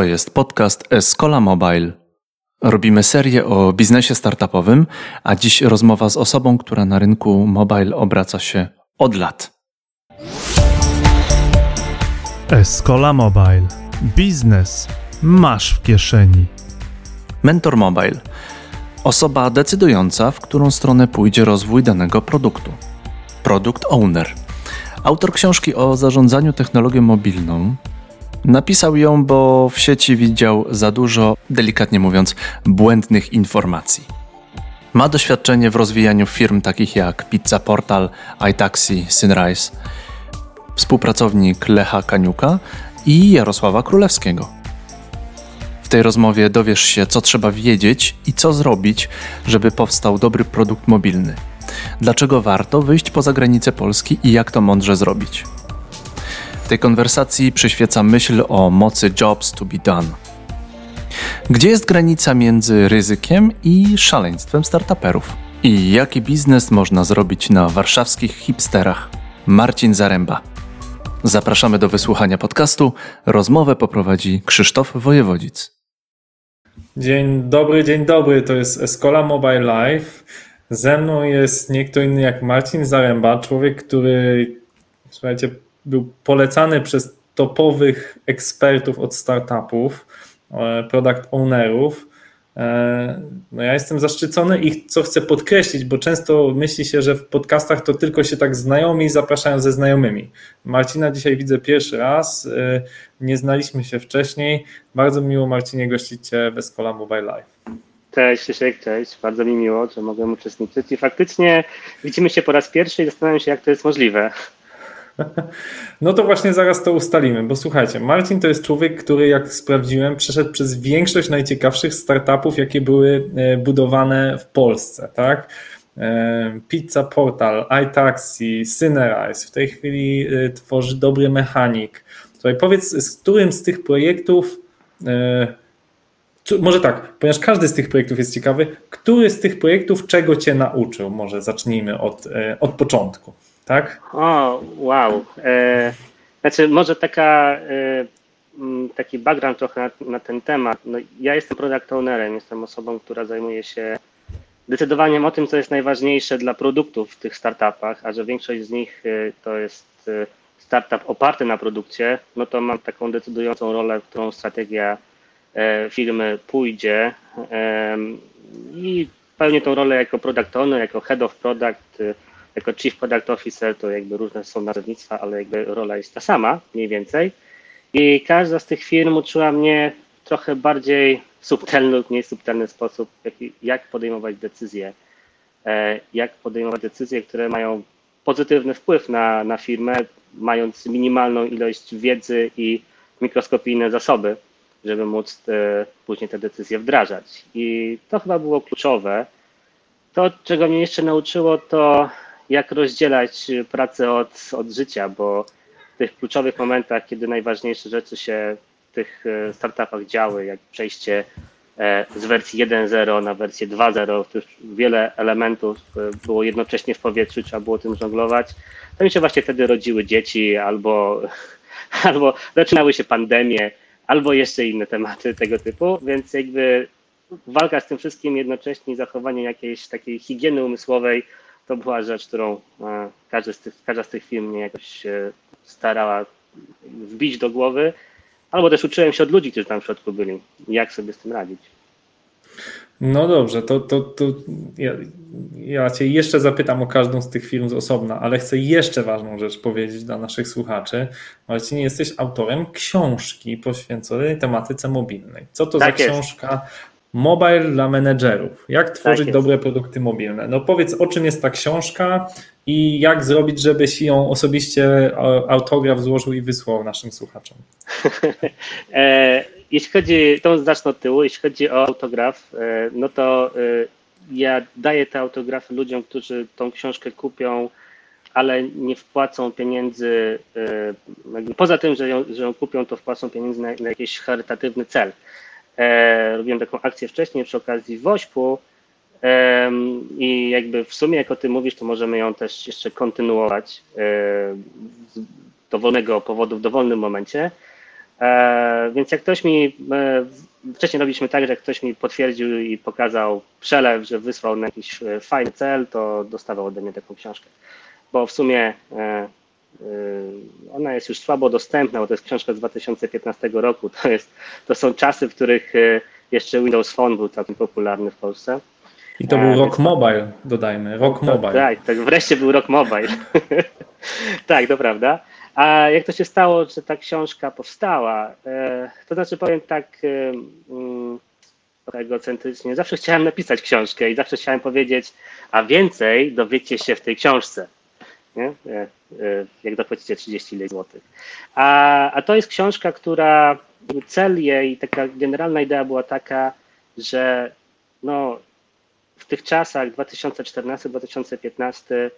To jest podcast Escola Mobile. Robimy serię o biznesie startupowym, a dziś rozmowa z osobą, która na rynku mobile obraca się od lat. Escola Mobile. Biznes masz w kieszeni. Mentor Mobile. Osoba decydująca, w którą stronę pójdzie rozwój danego produktu. Product Owner. Autor książki o zarządzaniu technologią mobilną, Napisał ją, bo w sieci widział za dużo, delikatnie mówiąc, błędnych informacji. Ma doświadczenie w rozwijaniu firm takich jak Pizza Portal, iTaxi, Synrise. Współpracownik Lecha Kaniuka i Jarosława Królewskiego. W tej rozmowie dowiesz się, co trzeba wiedzieć i co zrobić, żeby powstał dobry produkt mobilny. Dlaczego warto wyjść poza granice Polski i jak to mądrze zrobić tej konwersacji przyświeca myśl o mocy jobs to be done. Gdzie jest granica między ryzykiem i szaleństwem startuperów? I jaki biznes można zrobić na warszawskich hipsterach? Marcin Zaręba. Zapraszamy do wysłuchania podcastu. Rozmowę poprowadzi Krzysztof Wojewodzic. Dzień dobry, dzień dobry. To jest Escola Mobile Live. Ze mną jest nie kto inny jak Marcin Zaręba, człowiek, który, słuchajcie, był polecany przez topowych ekspertów od startupów, e, product ownerów. E, no ja jestem zaszczycony i co chcę podkreślić, bo często myśli się, że w podcastach to tylko się tak znajomi zapraszają ze znajomymi. Marcina dzisiaj widzę pierwszy raz, e, nie znaliśmy się wcześniej. Bardzo miło Marcinie gościć Cię w Escola Mobile Live. Cześć, Krzysiek, cześć. Bardzo mi miło, że mogę uczestniczyć i faktycznie widzimy się po raz pierwszy i zastanawiam się, jak to jest możliwe. No to właśnie zaraz to ustalimy, bo słuchajcie, Marcin to jest człowiek, który jak sprawdziłem, przeszedł przez większość najciekawszych startupów, jakie były e, budowane w Polsce, tak? E, Pizza Portal, iTaxi, Synerize, w tej chwili e, tworzy Dobry Mechanik. Słuchaj, powiedz, z którym z tych projektów, może tak, ponieważ każdy z tych projektów jest ciekawy, który z tych projektów czego Cię nauczył? Może zacznijmy od, od początku tak? O, wow. E, znaczy, może taka, e, taki background trochę na, na, ten temat. No, ja jestem product ownerem, jestem osobą, która zajmuje się decydowaniem o tym, co jest najważniejsze dla produktów w tych startupach, a że większość z nich e, to jest e, startup oparty na produkcie, no to mam taką decydującą rolę, w którą strategia e, firmy pójdzie i pełnię tą rolę jako product owner, jako head of product, jako Chief Product Officer to jakby różne są nazewnictwa, ale jakby rola jest ta sama, mniej więcej. I każda z tych firm uczyła mnie trochę bardziej subtelny lub mniej subtelny sposób, jak, podejmować decyzje. E, jak podejmować decyzje, które mają pozytywny wpływ na, na firmę, mając minimalną ilość wiedzy i mikroskopijne zasoby, żeby móc te, później te decyzje wdrażać. I to chyba było kluczowe. To, czego mnie jeszcze nauczyło, to jak rozdzielać pracę od, od życia, bo w tych kluczowych momentach, kiedy najważniejsze rzeczy się w tych e, startupach działy, jak przejście e, z wersji 1.0 na wersję 2.0, to już wiele elementów e, było jednocześnie w powietrzu, trzeba było tym żonglować. To mi się właśnie wtedy rodziły dzieci, albo, albo zaczynały się pandemie, albo jeszcze inne tematy tego typu, więc jakby walka z tym wszystkim jednocześnie zachowanie jakiejś takiej higieny umysłowej to była rzecz, którą e, każdy z tych, każda z tych firm mnie jakoś starała wbić do głowy, albo też uczyłem się od ludzi, którzy tam w środku byli, jak sobie z tym radzić. No dobrze, to, to, to ja, ja Cię jeszcze zapytam o każdą z tych firm z osobna, ale chcę jeszcze ważną rzecz powiedzieć dla naszych słuchaczy. Marcinie, jesteś autorem książki poświęconej tematyce mobilnej. Co to tak za jest. książka? Mobile dla menedżerów. Jak tworzyć tak dobre produkty mobilne? No powiedz, o czym jest ta książka i jak zrobić, żebyś ją osobiście autograf złożył i wysłał naszym słuchaczom. E, jeśli chodzi, to zacznę od tyłu, jeśli chodzi o autograf, e, no to e, ja daję te autografy ludziom, którzy tą książkę kupią, ale nie wpłacą pieniędzy, poza tym, że ją, że ją kupią, to wpłacą pieniędzy na, na jakiś charytatywny cel. E, robiłem taką akcję wcześniej przy okazji Wośpu e, i jakby w sumie, jak o tym mówisz, to możemy ją też jeszcze kontynuować e, z dowolnego powodu w dowolnym momencie. E, więc jak ktoś mi, e, wcześniej robiliśmy tak, że jak ktoś mi potwierdził i pokazał przelew, że wysłał na jakiś e, fajny cel, to dostawał ode mnie taką książkę. Bo w sumie ona jest już słabo dostępna, bo to jest książka z 2015 roku. To, jest, to są czasy, w których e, jeszcze Windows Phone był całkiem popularny w Polsce. I to E, był więc Rock tak. Mobile, dodajmy. Rock Mobile. Tak, tak, wreszcie był rok mobile. tak, to prawda. A jak to się stało, że ta książka powstała? E, to znaczy powiem tak e, mm, egocentrycznie, zawsze chciałem napisać książkę i zawsze chciałem powiedzieć, a więcej dowiecie się w tej książce. Nie? E, e, jak dopłacicie 30 ileś złotych. A, a to jest książka, która cel jej, taka generalna idea była taka, że no, w tych czasach 2014-2015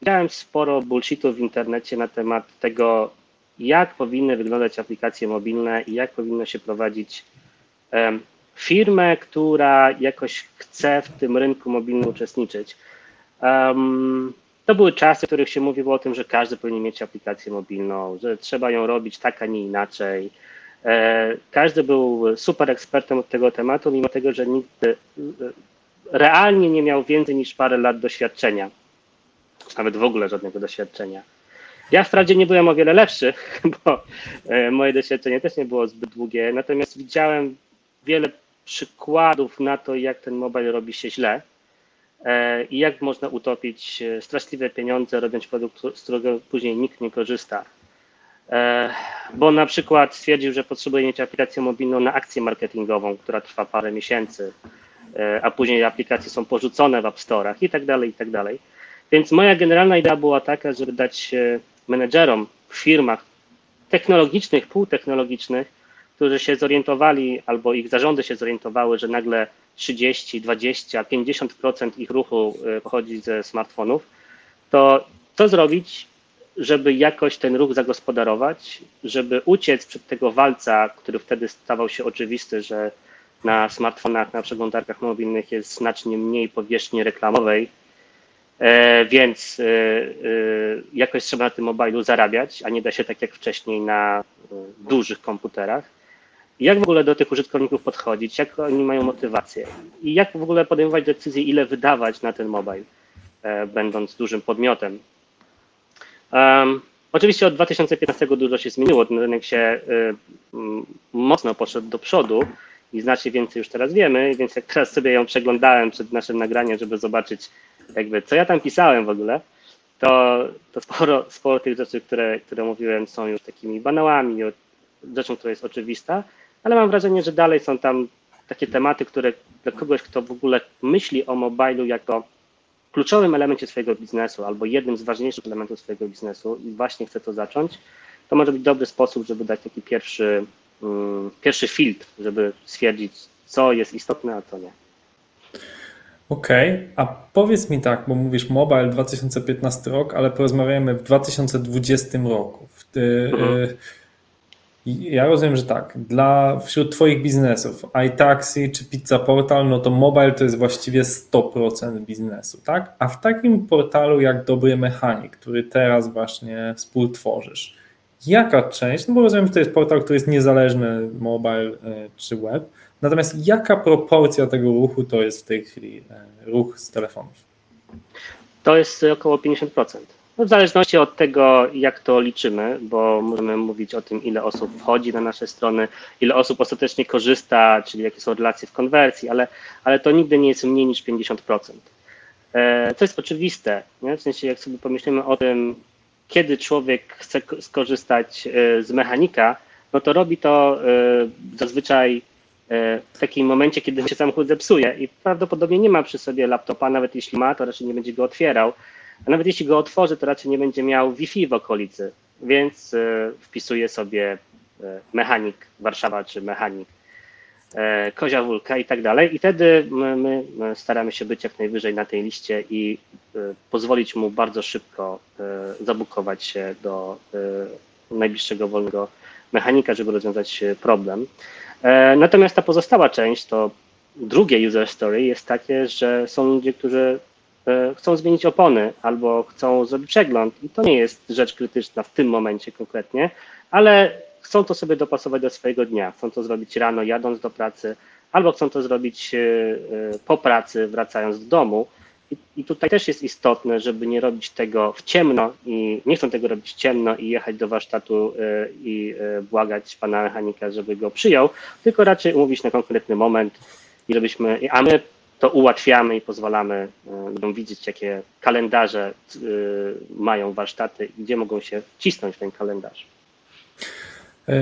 widziałem sporo bullshitu w internecie na temat tego, jak powinny wyglądać aplikacje mobilne i jak powinno się prowadzić em, firmę, która jakoś chce w tym rynku mobilnym uczestniczyć. Em, to były czasy, w których się mówiło o tym, że każdy powinien mieć aplikację mobilną, że trzeba ją robić tak, a nie inaczej. E, Każdy był super ekspertem od tego tematu, mimo tego, że nikt e, realnie nie miał więcej niż parę lat doświadczenia, nawet w ogóle żadnego doświadczenia. Ja wprawdzie nie byłem o wiele lepszy, bo e, moje doświadczenie też nie było zbyt długie, natomiast widziałem wiele przykładów na to, jak ten mobile robi się źle i jak można utopić e, straszliwe pieniądze, robiąc produkt, z którego później nikt nie korzysta. E, Bo na przykład stwierdził, że potrzebuje mieć aplikację mobilną na akcję marketingową, która trwa parę miesięcy, e, a później aplikacje są porzucone w App Store'ach i tak dalej, i tak dalej. Więc moja generalna idea była taka, żeby dać e, menedżerom w firmach technologicznych, półtechnologicznych, którzy się zorientowali, albo ich zarządy się zorientowały, że nagle 30, 20, 50% ich ruchu e, pochodzi ze smartfonów, to co zrobić, żeby jakoś ten ruch zagospodarować, żeby uciec przed tego walca, który wtedy stawał się oczywisty, że na smartfonach, na przeglądarkach mobilnych jest znacznie mniej powierzchni reklamowej, e, więc e, jakoś trzeba na tym mobilu zarabiać, a nie da się tak jak wcześniej na dużych komputerach. Jak w ogóle do tych użytkowników podchodzić, jak oni mają motywację? I jak w ogóle podejmować decyzję, ile wydawać na ten mobile, e, będąc dużym podmiotem. Um, oczywiście od 2015 dużo się zmieniło, ten rynek się mm, mocno poszedł do przodu i znacznie więcej już teraz wiemy, więc jak teraz sobie ją przeglądałem przed naszym nagraniem, żeby zobaczyć jakby co ja tam pisałem w ogóle, to, to sporo, sporo tych rzeczy, które, które mówiłem są już takimi banałami, rzeczą, która jest oczywista, ale mam wrażenie, że dalej są tam takie tematy, które dla kogoś, kto w ogóle myśli o mobilu jako kluczowym elemencie swojego biznesu albo jednym z ważniejszych elementów swojego biznesu i właśnie chce to zacząć, to może być dobry sposób, żeby dać taki pierwszy, mm, pierwszy filtr, żeby stwierdzić, co jest istotne, a co nie. Okej, a powiedz mi tak, bo mówisz mobile 2015 rok, ale porozmawiamy w 2020 roku. W ty, Mhm. y, ja rozumiem, że tak, dla wśród Twoich biznesów, iTaxi czy Pizza Portal, no to mobile to jest właściwie 100% biznesu, tak? A w takim portalu jak Dobry Mechanik, który teraz właśnie współtworzysz, jaka część, no bo rozumiem, że to jest portal, który jest niezależny, mobile y, czy web, natomiast jaka proporcja tego ruchu to jest w tej chwili y, ruch z telefonów? To jest około 50%. No w zależności od tego, jak to liczymy, bo możemy mówić o tym, ile osób wchodzi na nasze strony, ile osób ostatecznie korzysta, czyli jakie są relacje w konwersji, ale, ale to nigdy nie jest mniej niż 50%. E, To jest oczywiste, nie? w sensie jak sobie pomyślimy o tym, kiedy człowiek chce ko- skorzystać e, z mechanika, no to robi to e, zazwyczaj e, w takim momencie, kiedy się samochód zepsuje i prawdopodobnie nie ma przy sobie laptopa, nawet jeśli ma, to raczej nie będzie go otwierał, a nawet jeśli go otworzy, to raczej nie będzie miał Wi-Fi w okolicy, więc e, wpisuje sobie e, mechanik Warszawa czy mechanik e, Kozia Wólka i tak dalej. I wtedy my, my my staramy się być jak najwyżej na tej liście i pozwolić mu bardzo szybko zabukować się do najbliższego wolnego mechanika, żeby rozwiązać problem. Natomiast ta pozostała część, to drugie user story jest takie, że są ludzie, którzy chcą zmienić opony albo chcą zrobić przegląd i to nie jest rzecz krytyczna w tym momencie konkretnie, ale chcą to sobie dopasować do swojego dnia. Chcą to zrobić rano jadąc do pracy, albo chcą to zrobić po pracy wracając do domu. I, tutaj też jest istotne, żeby nie robić tego w ciemno i nie chcą tego robić ciemno i jechać do warsztatu i błagać pana mechanika, żeby go przyjął, tylko raczej umówić na konkretny moment i żebyśmy, a my to ułatwiamy i pozwalamy ludziom widzieć, jakie kalendarze mają warsztaty i gdzie mogą się wcisnąć w ten kalendarz.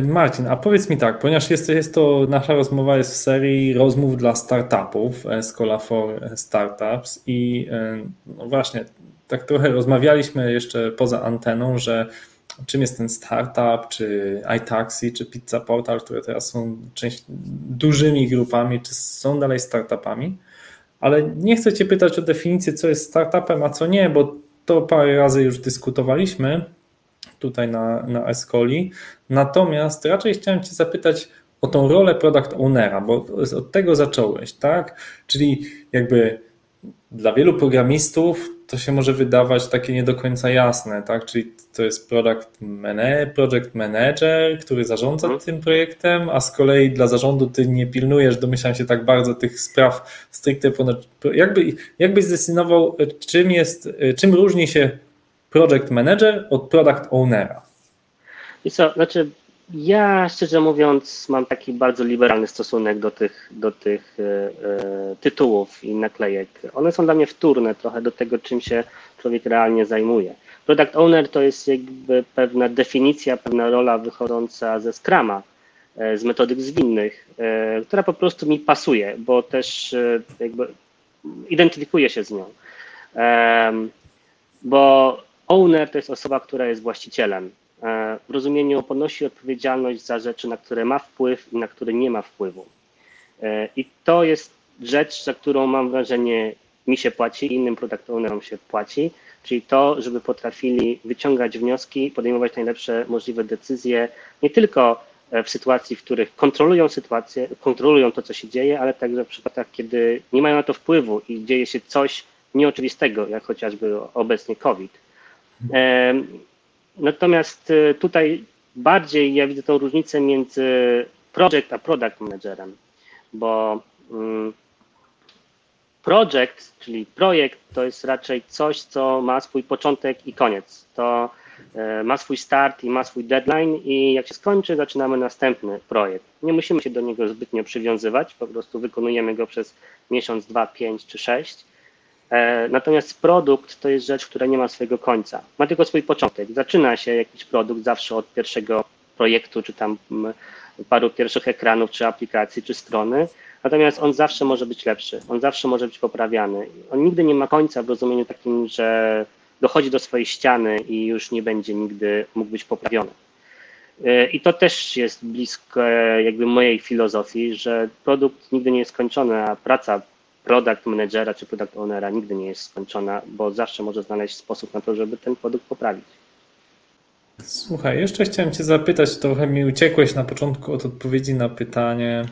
Marcin, a powiedz mi tak, ponieważ jest, jest to nasza rozmowa jest w serii rozmów dla startupów, Escola for Startups i no właśnie, tak trochę rozmawialiśmy jeszcze poza anteną, że czym jest ten startup, czy iTaxi, czy Pizza Portal, które teraz są część, dużymi grupami, czy są dalej startupami, ale nie chcę Cię pytać o definicję, co jest startupem, a co nie, bo to parę razy już dyskutowaliśmy tutaj na, na Escoli. Natomiast raczej chciałem Cię zapytać o tą rolę product ownera, bo od tego zacząłeś, tak? Czyli jakby dla wielu programistów to się może wydawać takie nie do końca jasne, tak? Czyli to jest product manager, project manager, który zarządza hmm. tym projektem, a z kolei dla zarządu ty nie pilnujesz, domyślam się tak bardzo tych spraw stricte ponad. Jakby, jakbyś zdecydował, czym jest, czym różni się project manager od product ownera? I co, znaczy ja szczerze mówiąc mam taki bardzo liberalny stosunek do tych, do tych e, e, tytułów i naklejek. One są dla mnie wtórne trochę do tego, czym się człowiek realnie zajmuje. Product owner to jest jakby pewna definicja, pewna rola wychodząca ze Scrama, e, z metodyk zwinnych, która po prostu mi pasuje, bo też jakby identyfikuję się z nią. Bo owner to jest osoba, która jest właścicielem w rozumieniu ponosi odpowiedzialność za rzeczy, na które ma wpływ i na które nie ma wpływu. E, I to jest rzecz, za którą mam wrażenie mi się płaci, innym product ownerom się płaci, czyli to, żeby potrafili wyciągać wnioski, podejmować najlepsze możliwe decyzje, nie tylko e, w sytuacji, w których kontrolują sytuację, kontrolują to, co się dzieje, ale także w przypadkach, kiedy nie mają na to wpływu i dzieje się coś nieoczywistego, jak chociażby obecnie COVID. Natomiast y, tutaj bardziej ja widzę tą różnicę między project a product managerem, bo mm, project, czyli projekt, to jest raczej coś, co ma swój początek i koniec. To e, ma swój start i ma swój deadline i jak się skończy, zaczynamy następny projekt. Nie musimy się do niego zbytnio przywiązywać, po prostu wykonujemy go przez miesiąc, dwa, pięć czy sześć natomiast produkt to jest rzecz, która nie ma swojego końca. Ma tylko swój początek. Zaczyna się jakiś produkt zawsze od pierwszego projektu, czy tam paru pierwszych ekranów, czy aplikacji, czy strony. Natomiast on zawsze może być lepszy, on zawsze może być poprawiany. On nigdy nie ma końca w rozumieniu takim, że dochodzi do swojej ściany i już nie będzie nigdy mógł być poprawiony. E, I to też jest blisko jakby mojej filozofii, że produkt nigdy nie jest skończony, a praca product managera czy product ownera nigdy nie jest skończona, bo zawsze może znaleźć sposób na to, żeby ten produkt poprawić. Słuchaj, jeszcze chciałem Cię zapytać, trochę mi uciekłeś na początku od odpowiedzi na pytanie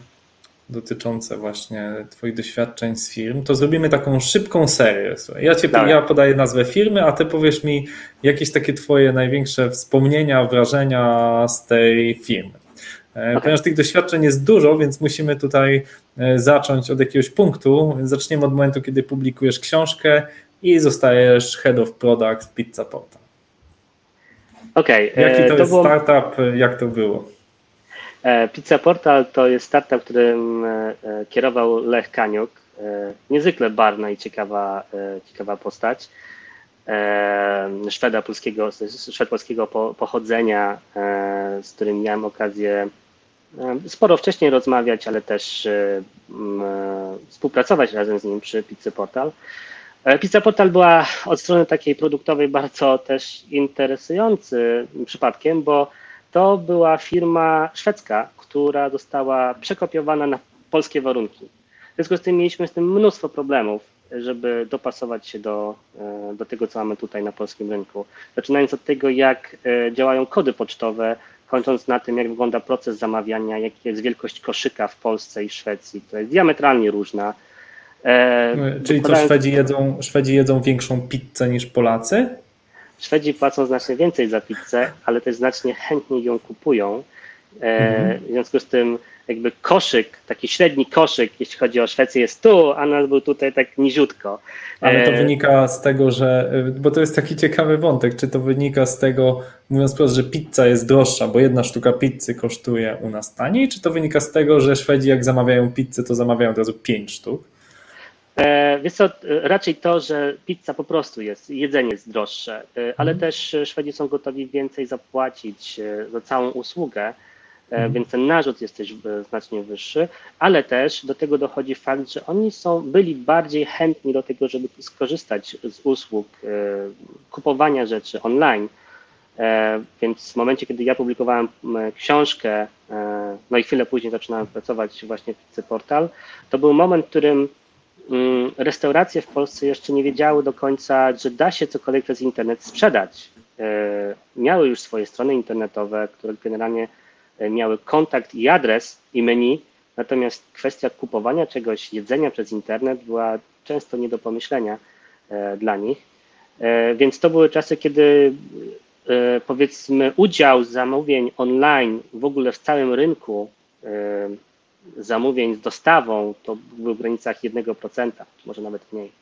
dotyczące właśnie Twoich doświadczeń z firm, to zrobimy taką szybką serię. Słuchaj, ja, cię, ja podaję nazwę firmy, a Ty powiesz mi jakieś takie Twoje największe wspomnienia, wrażenia z tej firmy. Okay. Ponieważ tych doświadczeń jest dużo, więc musimy tutaj e, zacząć od jakiegoś punktu. Zaczniemy od momentu, kiedy publikujesz książkę i zostajesz head of product w Pizza Portal. Okej. Okay. Jaki to, to jest było... startup? Jak to było? E, Pizza Portal to jest startup, którym e, kierował Lech Kaniuk. Niezwykle barna i ciekawa, ciekawa postać. Szweda polskiego, Szwed polskiego pochodzenia, z którym miałem okazję sporo wcześniej rozmawiać, ale też e, współpracować razem z nim przy Pizzy Portal. E, Pizza Portal była od strony takiej produktowej bardzo też interesujący przypadkiem, bo to była firma szwedzka, która została przekopiowana na polskie warunki. W związku z tym mieliśmy z tym mnóstwo problemów, żeby dopasować się do, e, do tego, co mamy tutaj na polskim rynku. Zaczynając od tego, jak działają kody pocztowe, kończąc na tym, jak wygląda proces zamawiania, jaka jest wielkość koszyka w Polsce i Szwecji, to jest diametralnie różna. E, Czyli co, Szwedzi jedzą, Szwedzi jedzą większą pizzę niż Polacy? Szwedzi płacą znacznie więcej za pizzę, ale też znacznie chętniej ją kupują E, w związku z tym jakby koszyk, taki średni koszyk, jeśli chodzi o Szwecję jest tu, a nas był tutaj tak niziutko. Ale to E, wynika z tego, że, bo to jest taki ciekawy wątek, czy to wynika z tego, mówiąc wprost, że pizza jest droższa, bo jedna sztuka pizzy kosztuje u nas taniej, czy to wynika z tego, że Szwedzi jak zamawiają pizzę, to zamawiają od razu pięć sztuk? E, Wiesz co, e, raczej to, że pizza po prostu jest, jedzenie jest droższe, e, ale też e, Szwedzi są gotowi więcej zapłacić e, za całą usługę, e, więc ten narzut jest też e, znacznie wyższy, ale też do tego dochodzi fakt, że oni są, byli bardziej chętni do tego, żeby skorzystać z usług e, kupowania rzeczy online. Więc w momencie, kiedy ja publikowałem książkę, no i chwilę później zaczynałem pracować właśnie w Portal, to był moment, w którym mm, restauracje w Polsce jeszcze nie wiedziały do końca, że da się cokolwiek przez internet sprzedać. Miały już swoje strony internetowe, które generalnie miały kontakt i adres i menu, natomiast kwestia kupowania czegoś, jedzenia przez internet była często nie do pomyślenia e, dla nich. E, Więc to były czasy, kiedy e, powiedzmy udział zamówień online w ogóle w całym rynku e, zamówień z dostawą to był w granicach 1%, może nawet mniej.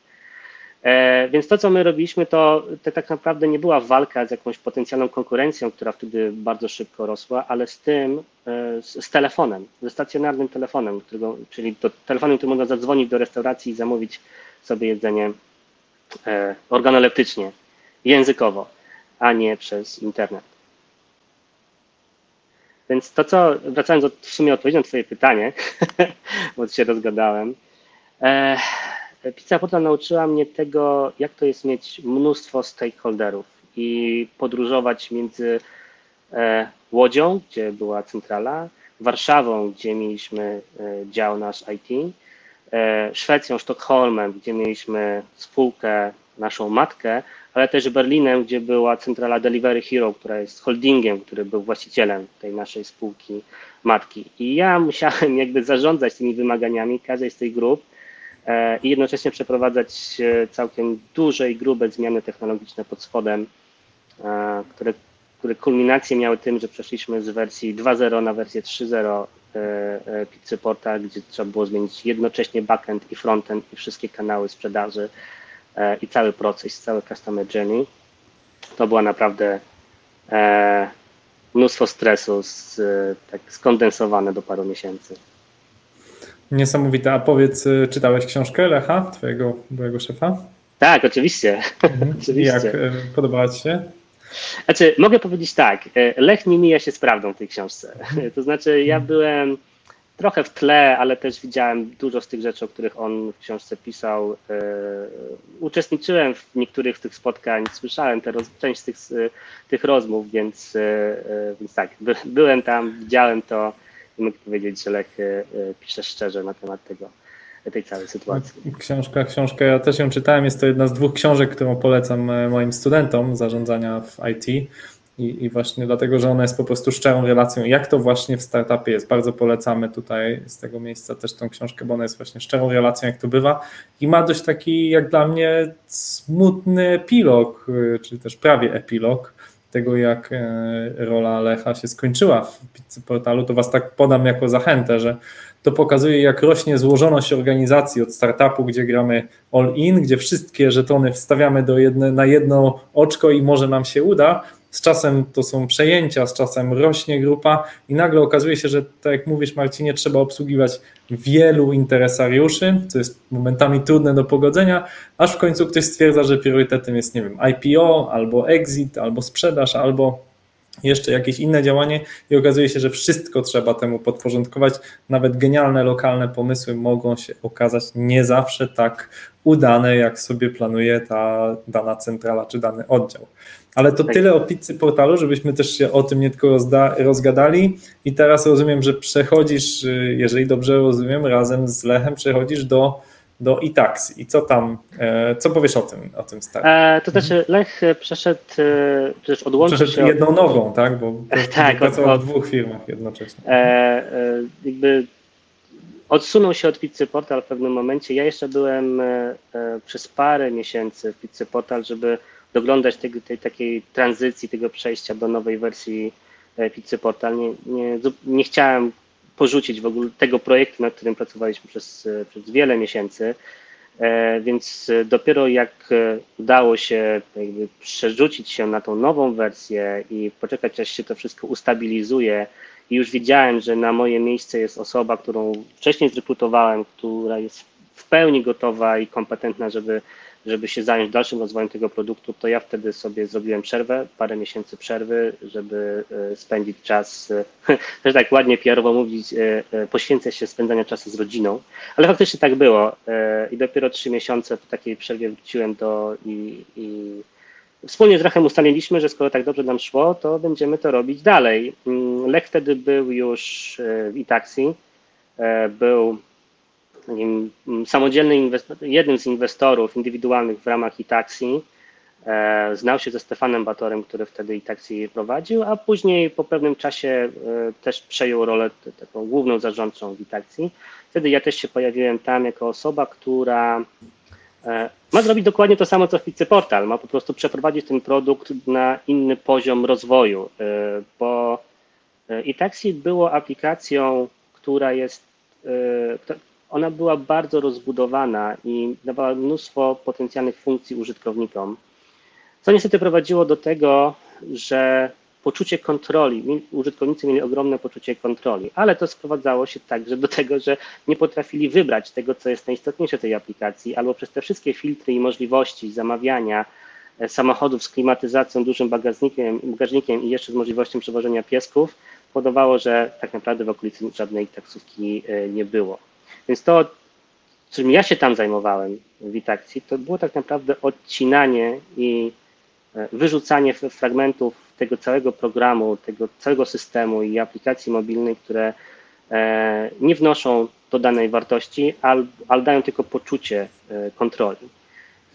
E, Więc to, co my robiliśmy, to, to tak naprawdę nie była walka z jakąś potencjalną konkurencją, która wtedy bardzo szybko rosła, ale z tym, e, z, z telefonem, ze stacjonarnym telefonem, którego, czyli do telefonem, który można zadzwonić do restauracji i zamówić sobie jedzenie e, organoleptycznie, językowo, a nie przez internet. Więc to, co, wracając do, w sumie odpowiedzi na Twoje pytanie, bo się rozgadałem, e, Pizza Portal nauczyła mnie tego, jak to jest mieć mnóstwo stakeholderów i podróżować między e, Łodzią, gdzie była centrala, Warszawą, gdzie mieliśmy e, dział nasz IT, e, Szwecją, Sztokholmem, gdzie mieliśmy spółkę, naszą matkę, ale też Berlinem, gdzie była centrala Delivery Hero, która jest holdingiem, który był właścicielem tej naszej spółki matki. I ja musiałem jakby zarządzać tymi wymaganiami każdej z tych grup i jednocześnie przeprowadzać e, całkiem duże i grube zmiany technologiczne pod spodem, e, które, które miały tym, że przeszliśmy z wersji 2.0 na wersję 3.0 e, e, Pizzy Portal, gdzie trzeba było zmienić jednocześnie backend i frontend i wszystkie kanały sprzedaży e, i cały proces, cały customer journey. To była naprawdę e, mnóstwo stresu z, e, tak skondensowane do paru miesięcy. Niesamowite. A powiedz, y, czytałeś książkę Lecha, twojego byłego szefa? Tak, oczywiście. I jak oczywiście. y, podobała ci się? Znaczy, mogę powiedzieć tak, e, Lech nie mija się z prawdą w tej książce. To znaczy, ja byłem trochę w tle, ale też widziałem dużo z tych rzeczy, o których on w książce pisał. Uczestniczyłem w niektórych z tych spotkań, słyszałem te część z tych, tych rozmów, więc, więc tak, by, byłem tam, widziałem to i mogę powiedzieć, że Lech e, e, pisze szczerze na temat tego, tej całej sytuacji. Książka, książkę, ja też ją czytałem. Jest to jedna z dwóch książek, którą polecam e, moim studentom zarządzania w IT. I, I właśnie dlatego, że ona jest po prostu szczerą relacją, jak to właśnie w startupie jest. Bardzo polecamy tutaj z tego miejsca też tą książkę, bo ona jest właśnie szczerą relacją, jak to bywa. I ma dość taki, jak dla mnie, smutny epilog, czy też prawie epilog tego, jak e, rola Lecha się skończyła w pizzy portalu. To was tak podam jako zachętę, że to pokazuje, jak rośnie złożoność organizacji od startupu, gdzie gramy all in, gdzie wszystkie żetony wstawiamy do jedne, na jedno oczko i może nam się uda. Z czasem to są przejęcia, z czasem rośnie grupa i nagle okazuje się, że tak jak mówisz Marcinie, trzeba obsługiwać wielu interesariuszy, co jest momentami trudne do pogodzenia, aż w końcu ktoś stwierdza, że priorytetem jest, nie wiem, IPO, albo exit, albo sprzedaż, albo jeszcze jakieś inne działanie i okazuje się, że wszystko trzeba temu podporządkować. Nawet genialne lokalne pomysły mogą się okazać nie zawsze tak udane, jak sobie planuje ta dana centrala czy dany oddział. Ale to tyle o pizzy portalu, żebyśmy też się o tym nie tylko rozgadali. I teraz rozumiem, że przechodzisz, jeżeli dobrze rozumiem, razem z Lechem przechodzisz do, do Itaxi. I co tam, e, co powiesz o tym, o tym starcie? E, to znaczy Lech przeszedł, e, przecież odłączył się Przeszedł od, jedną nogą, tak? Bo Tak, pracował od- w dwóch firmach jednocześnie. e, e, jakby odsunął się od Pizzy Portal w pewnym momencie. Ja jeszcze byłem e, e, przez parę miesięcy w Pizzy Portal, żeby doglądać tego, tej takiej tranzycji, tego przejścia do nowej wersji e, Pizzy Portal. Nie, nie, nie chciałem porzucić w ogóle tego projektu, nad którym pracowaliśmy przez, przez wiele miesięcy. Więc dopiero jak udało się przerzucić się na tą nową wersję i poczekać, aż się to wszystko ustabilizuje, i już widziałem, że na moje miejsce jest osoba, którą wcześniej zrekrutowałem, która jest w pełni gotowa i kompetentna, żeby, żeby się zająć dalszym rozwojem tego produktu, to ja wtedy sobie zrobiłem przerwę, parę miesięcy przerwy, żeby e, spędzić czas, e, też tak ładnie PR-owo mówić, e, poświęcać się spędzania czasu z rodziną, ale faktycznie tak było i dopiero trzy miesiące po takiej przerwie wróciłem do i, i Wspólnie z Rachem ustaliliśmy, że skoro tak dobrze nam szło, to będziemy to robić dalej. Mm, Lech wtedy był już w Itaxi, był takim mm, samodzielnym jednym z inwestorów indywidualnych w ramach Itaxi. E, znał się ze Stefanem Batorem, który wtedy Itaxi prowadził, a później po pewnym czasie e, też przejął rolę taką główną zarządczą w Itaxi. Wtedy ja też się pojawiłem tam jako osoba, która e, ma zrobić dokładnie to samo, co Pizzy Portal. Ma po prostu przeprowadzić ten produkt na inny poziom rozwoju, bo Itaxi było aplikacją, która jest, ona była bardzo rozbudowana i dawała mnóstwo potencjalnych funkcji użytkownikom, co niestety prowadziło do tego, że poczucie kontroli, użytkownicy mieli ogromne poczucie kontroli, ale to sprowadzało się także do tego, że nie potrafili wybrać tego, co jest najistotniejsze tej aplikacji, albo przez te wszystkie filtry i możliwości zamawiania e, samochodów z klimatyzacją, dużym bagażnikiem, bagażnikiem i jeszcze z możliwością przewożenia piesków, powodowało, że tak naprawdę w okolicy żadnej taksówki e, nie było. Więc to, czym ja się tam zajmowałem w Itaxi, to było tak naprawdę odcinanie i wyrzucanie fragmentów tego całego programu, tego całego systemu i aplikacji mobilnej, które e, nie wnoszą dodanej wartości, ale dają tylko poczucie e, kontroli.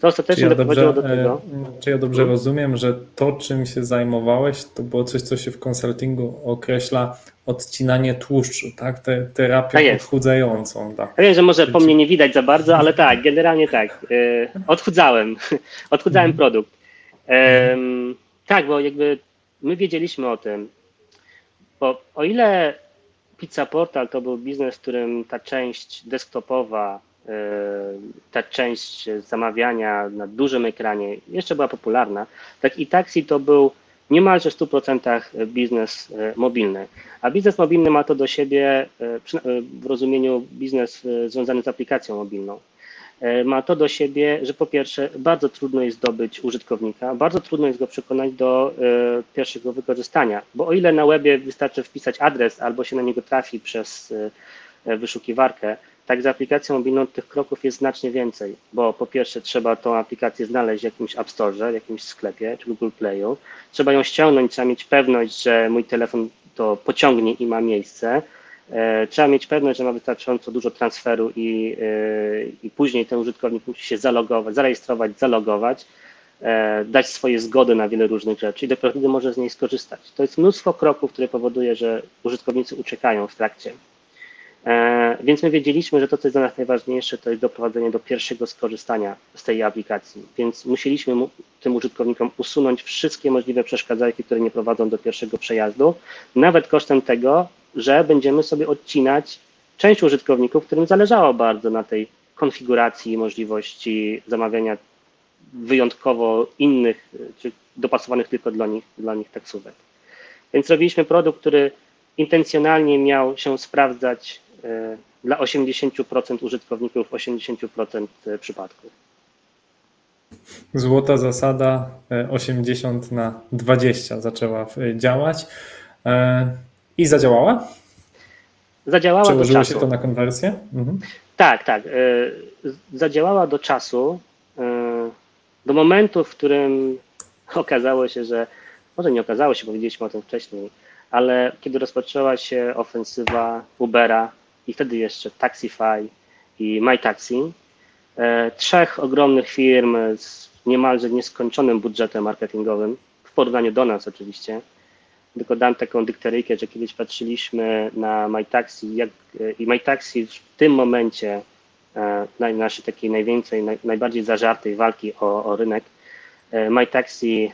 To ostatecznie ja doprowadziło dobrze, do tego. Czy ja dobrze hmm? rozumiem, że to, czym się zajmowałeś, to było coś, co się w konsultingu określa odcinanie tłuszczu, tak? Te, terapię tak odchudzającą. Tak. Ja wiem, że może po mnie nie widać za bardzo, ale tak, generalnie tak. E, odchudzałem. odchudzałem mhm. produkt. Tak, bo jakby my wiedzieliśmy o tym, bo o ile Pizza Portal to był biznes, w którym ta część desktopowa, ta część zamawiania na dużym ekranie jeszcze była popularna, tak i taksi to był niemalże w 100% biznes e, mobilny. A biznes mobilny ma to do siebie e, e, w rozumieniu biznes związany z aplikacją mobilną. Ma to do siebie, że po pierwsze bardzo trudno jest zdobyć użytkownika, bardzo trudno jest go przekonać do pierwszego wykorzystania, bo o ile na webie wystarczy wpisać adres albo się na niego trafi przez wyszukiwarkę, tak, z aplikacją mobilną tych kroków jest znacznie więcej, bo po pierwsze trzeba tą aplikację znaleźć w jakimś App Store, w jakimś sklepie czy Google Playu. Trzeba ją ściągnąć, trzeba mieć pewność, że mój telefon to pociągnie i ma miejsce. E, trzeba mieć pewność, że ma wystarczająco dużo transferu i, e, i później ten użytkownik musi się zalogować, zarejestrować, zalogować, e, dać swoje zgody na wiele różnych rzeczy i dopiero wtedy może z niej skorzystać. To jest mnóstwo kroków, które powoduje, że użytkownicy uciekają w trakcie. E, więc my wiedzieliśmy, że to, co jest dla nas najważniejsze, to jest doprowadzenie do pierwszego skorzystania z tej aplikacji. Więc musieliśmy tym użytkownikom usunąć wszystkie możliwe przeszkadzajki, które nie prowadzą do pierwszego przejazdu, nawet kosztem tego, że będziemy sobie odcinać część użytkowników, którym zależało bardzo na tej konfiguracji i możliwości zamawiania wyjątkowo innych, czy dopasowanych tylko dla nich, dla nich taksówek. Więc robiliśmy produkt, który intencjonalnie miał się sprawdzać E, dla 80% użytkowników w 80% e, przypadków. Złota zasada 80 e, na 20 zaczęła działać i zadziałała? Zadziałała Przełożyło do czasu. się to na konwersję? Mhm. Tak, tak. Zadziałała do czasu, do momentu, w którym okazało się, że może nie okazało się, powiedzieliśmy o tym wcześniej, ale kiedy rozpoczęła się ofensywa Ubera i wtedy jeszcze Taxify i MyTaxi, e, trzech ogromnych firm z niemalże nieskończonym budżetem marketingowym, w porównaniu do nas oczywiście. Tylko dam taką dykteryjkę, że kiedyś patrzyliśmy na MyTaxi jak, i MyTaxi w tym momencie e, na naszej takiej najwięcej, naj, najbardziej zażartej walki o, o rynek. E, MyTaxi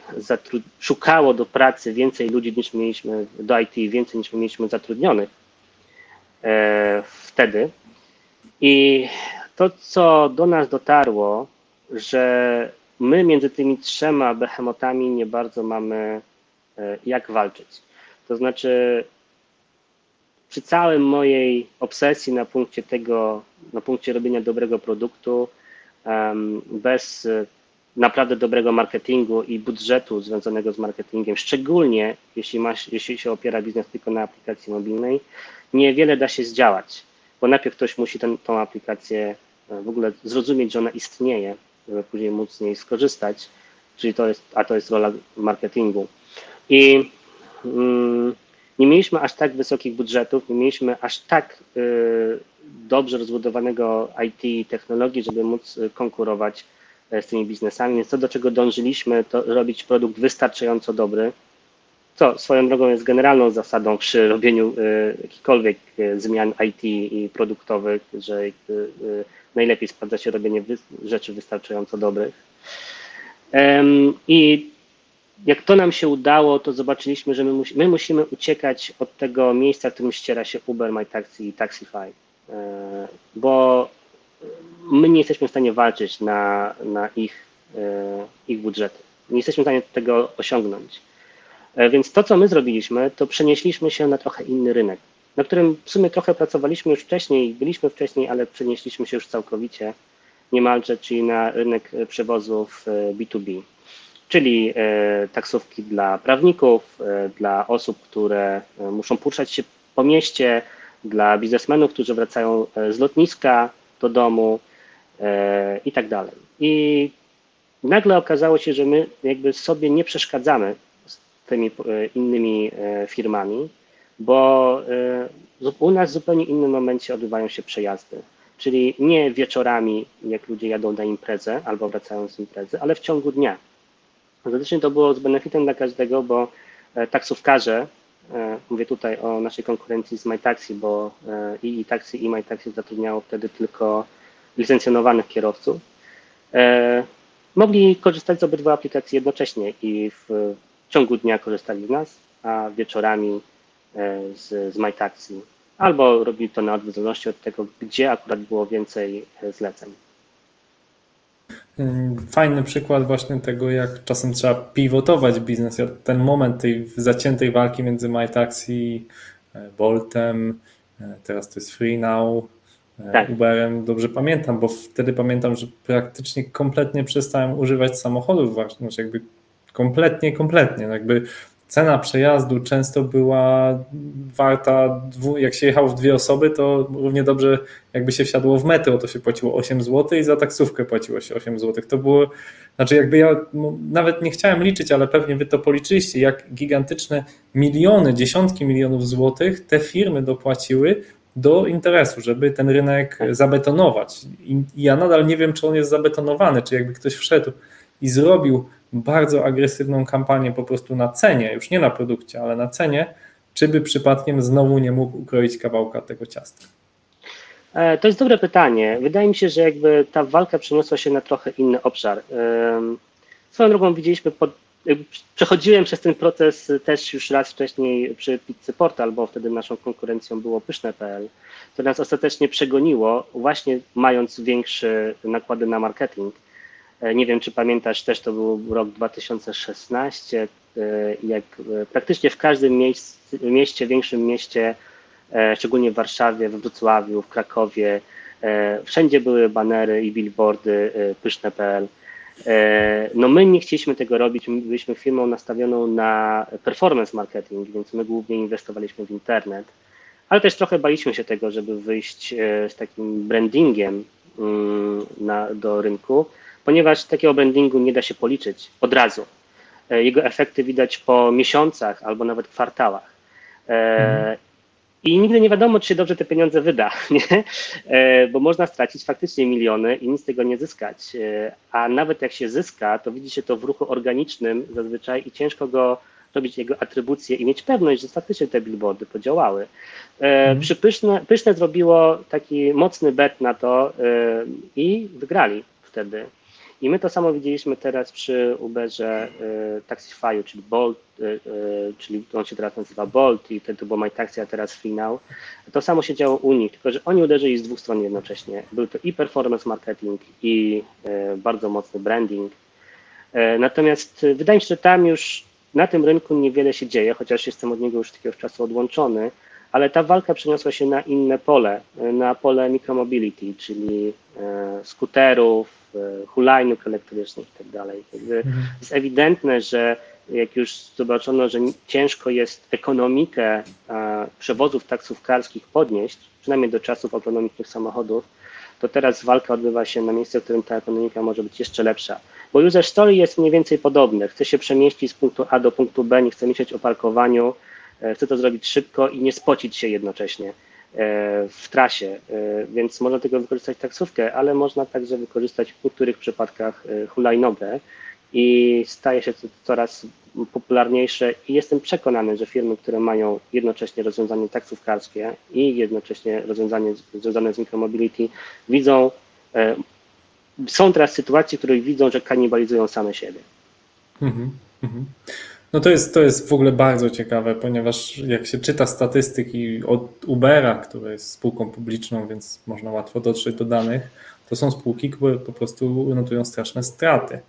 szukało do pracy więcej ludzi niż mieliśmy, do IT więcej niż mieliśmy zatrudnionych wtedy. I to, co do nas dotarło, że my między tymi trzema behemotami nie bardzo mamy e, jak walczyć. To znaczy, przy całym mojej obsesji na punkcie tego, na punkcie robienia dobrego produktu, bez e, naprawdę dobrego marketingu i budżetu związanego z marketingiem, szczególnie jeśli, masz, jeśli się opiera biznes tylko na aplikacji mobilnej, niewiele da się zdziałać, bo najpierw ktoś musi ten, tą aplikację e, w ogóle zrozumieć, że ona istnieje, żeby później móc z niej skorzystać, czyli to jest, a to jest rola marketingu. I mm, nie mieliśmy aż tak wysokich budżetów, nie mieliśmy aż tak y, dobrze rozbudowanego IT i technologii, żeby móc y, konkurować e, z tymi biznesami, więc to, do czego dążyliśmy, to robić produkt wystarczająco dobry, co swoją drogą jest generalną zasadą przy robieniu y, jakichkolwiek y, zmian IT i produktowych, że najlepiej sprawdza się robienie rzeczy wystarczająco dobrych. I jak to nam się udało, to zobaczyliśmy, że my, musi, my musimy uciekać od tego miejsca, w którym ściera się Uber, MyTaxi i Taxify, e, bo my nie jesteśmy w stanie walczyć na, na ich, e, ich budżety. Nie jesteśmy w stanie tego osiągnąć. E, Więc to, co my zrobiliśmy, to przenieśliśmy się na trochę inny rynek, na którym w sumie trochę pracowaliśmy już wcześniej, byliśmy wcześniej, ale przenieśliśmy się już całkowicie niemalże, czyli na rynek e, przewozów e, B2B, czyli taksówki dla prawników, dla osób, które muszą poruszać się po mieście, dla biznesmenów, którzy wracają z lotniska do domu i tak dalej. I nagle okazało się, że my jakby sobie nie przeszkadzamy z tymi e, innymi e, firmami, bo e, u nas w zupełnie innym momencie odbywają się przejazdy. Czyli nie wieczorami, jak ludzie jadą na imprezę albo wracają z imprezy, ale w ciągu dnia. Ostatecznie to było z benefitem dla każdego, bo e, taksówkarze, e, mówię tutaj o naszej konkurencji z MyTaxi, bo e, i iTaxi i MyTaxi zatrudniało wtedy tylko licencjonowanych kierowców, e, mogli korzystać z obydwu aplikacji jednocześnie i w ciągu dnia korzystali z nas, a wieczorami e, z, z MyTaxi. Albo robili to na zależności od tego, gdzie akurat było więcej e, zleceń. Fajny przykład właśnie tego, jak czasem trzeba pivotować biznes. Ten moment tej zaciętej walki między MyTaxi, Boltem, teraz to jest FreeNow, Tak. Uberem, dobrze pamiętam, bo wtedy pamiętam, że praktycznie kompletnie przestałem używać samochodów właśnie, znaczy jakby kompletnie, kompletnie, jakby cena przejazdu często była warta, jak się jechało w dwie osoby, to równie dobrze jakby się wsiadło w metro, to się płaciło 8 zł i za taksówkę płaciło się 8 zł. To było, znaczy jakby ja no, nawet nie chciałem liczyć, ale pewnie wy to policzyliście, jak gigantyczne miliony, dziesiątki milionów złotych te firmy dopłaciły do interesu, żeby ten rynek zabetonować. I ja nadal nie wiem, czy on jest zabetonowany, czy jakby ktoś wszedł i zrobił bardzo agresywną kampanię po prostu na cenie, już nie na produkcie, ale na cenie, czy by przypadkiem znowu nie mógł ukroić kawałka tego ciasta. E, To jest dobre pytanie. Wydaje mi się, że jakby ta walka przeniosła się na trochę inny obszar. Swoją drogą widzieliśmy, pod, przechodziłem przez ten proces też już raz wcześniej przy Pizzy Portal, bo wtedy naszą konkurencją było pyszne.pl, to nas ostatecznie przegoniło, właśnie mając większe nakłady na marketing. E, Nie wiem, czy pamiętasz, też to był rok 2016, e, jak e, praktycznie w każdym mieście, większym mieście, szczególnie w Warszawie, w Wrocławiu, w Krakowie, wszędzie były banery i billboardy pyszne.pl. E, No my nie chcieliśmy tego robić, my byliśmy firmą nastawioną na performance marketing, więc my głównie inwestowaliśmy w internet, ale też trochę baliśmy się tego, żeby wyjść e, z takim brandingiem mm, na, do rynku, ponieważ takiego brandingu nie da się policzyć od razu. E, Jego efekty widać po miesiącach albo nawet kwartałach. I nigdy nie wiadomo, czy się dobrze te pieniądze wyda, nie? E, bo można stracić faktycznie miliony i nic z tego nie zyskać. E, A nawet jak się zyska, to widzi się to w ruchu organicznym zazwyczaj i ciężko go robić jego atrybucję i mieć pewność, że faktycznie te billboardy podziałały. E, Przy Pyszne, Pyszne zrobiło taki mocny bet na to i wygrali wtedy. I my to samo widzieliśmy teraz przy Uberze y, Taxify, czyli Bolt, y, y, czyli on się teraz nazywa Bolt i wtedy było My Taxi, a teraz Finał. To samo się działo u nich, tylko że oni uderzyli z dwóch stron jednocześnie. Był to i performance marketing, i y, bardzo mocny branding. Natomiast wydaje mi się, że tam już na tym rynku niewiele się dzieje, chociaż jestem od niego już takiego czasu odłączony, ale ta walka przeniosła się na inne pole, na pole micromobility, czyli e, skuterów, e, hulajnóg elektrycznych i tak dalej. Jakby Jest ewidentne, że jak już zobaczono, że ciężko jest ekonomikę e, przewozów taksówkarskich podnieść, przynajmniej do czasów autonomicznych samochodów, to teraz walka odbywa się na miejscu, w którym ta ekonomika może być jeszcze lepsza. Bo user story jest mniej więcej podobne. Chce się przemieścić z punktu A do punktu B, nie chce myśleć o parkowaniu, e, chce to zrobić szybko i nie spocić się jednocześnie w trasie, e, więc można tego wykorzystać taksówkę, ale można także wykorzystać w niektórych przypadkach e, hulajnogę i staje się to coraz popularniejsze i jestem przekonany, że firmy, które mają jednocześnie rozwiązanie taksówkarskie i jednocześnie rozwiązanie związane z micromobility, widzą, e, są teraz sytuacje, w których widzą, że kanibalizują same siebie. Mhm, mhm. No to jest, to jest w ogóle bardzo ciekawe, ponieważ jak się czyta statystyki od Ubera, który jest spółką publiczną, więc można łatwo dotrzeć do danych, to są spółki, które po prostu notują straszne straty.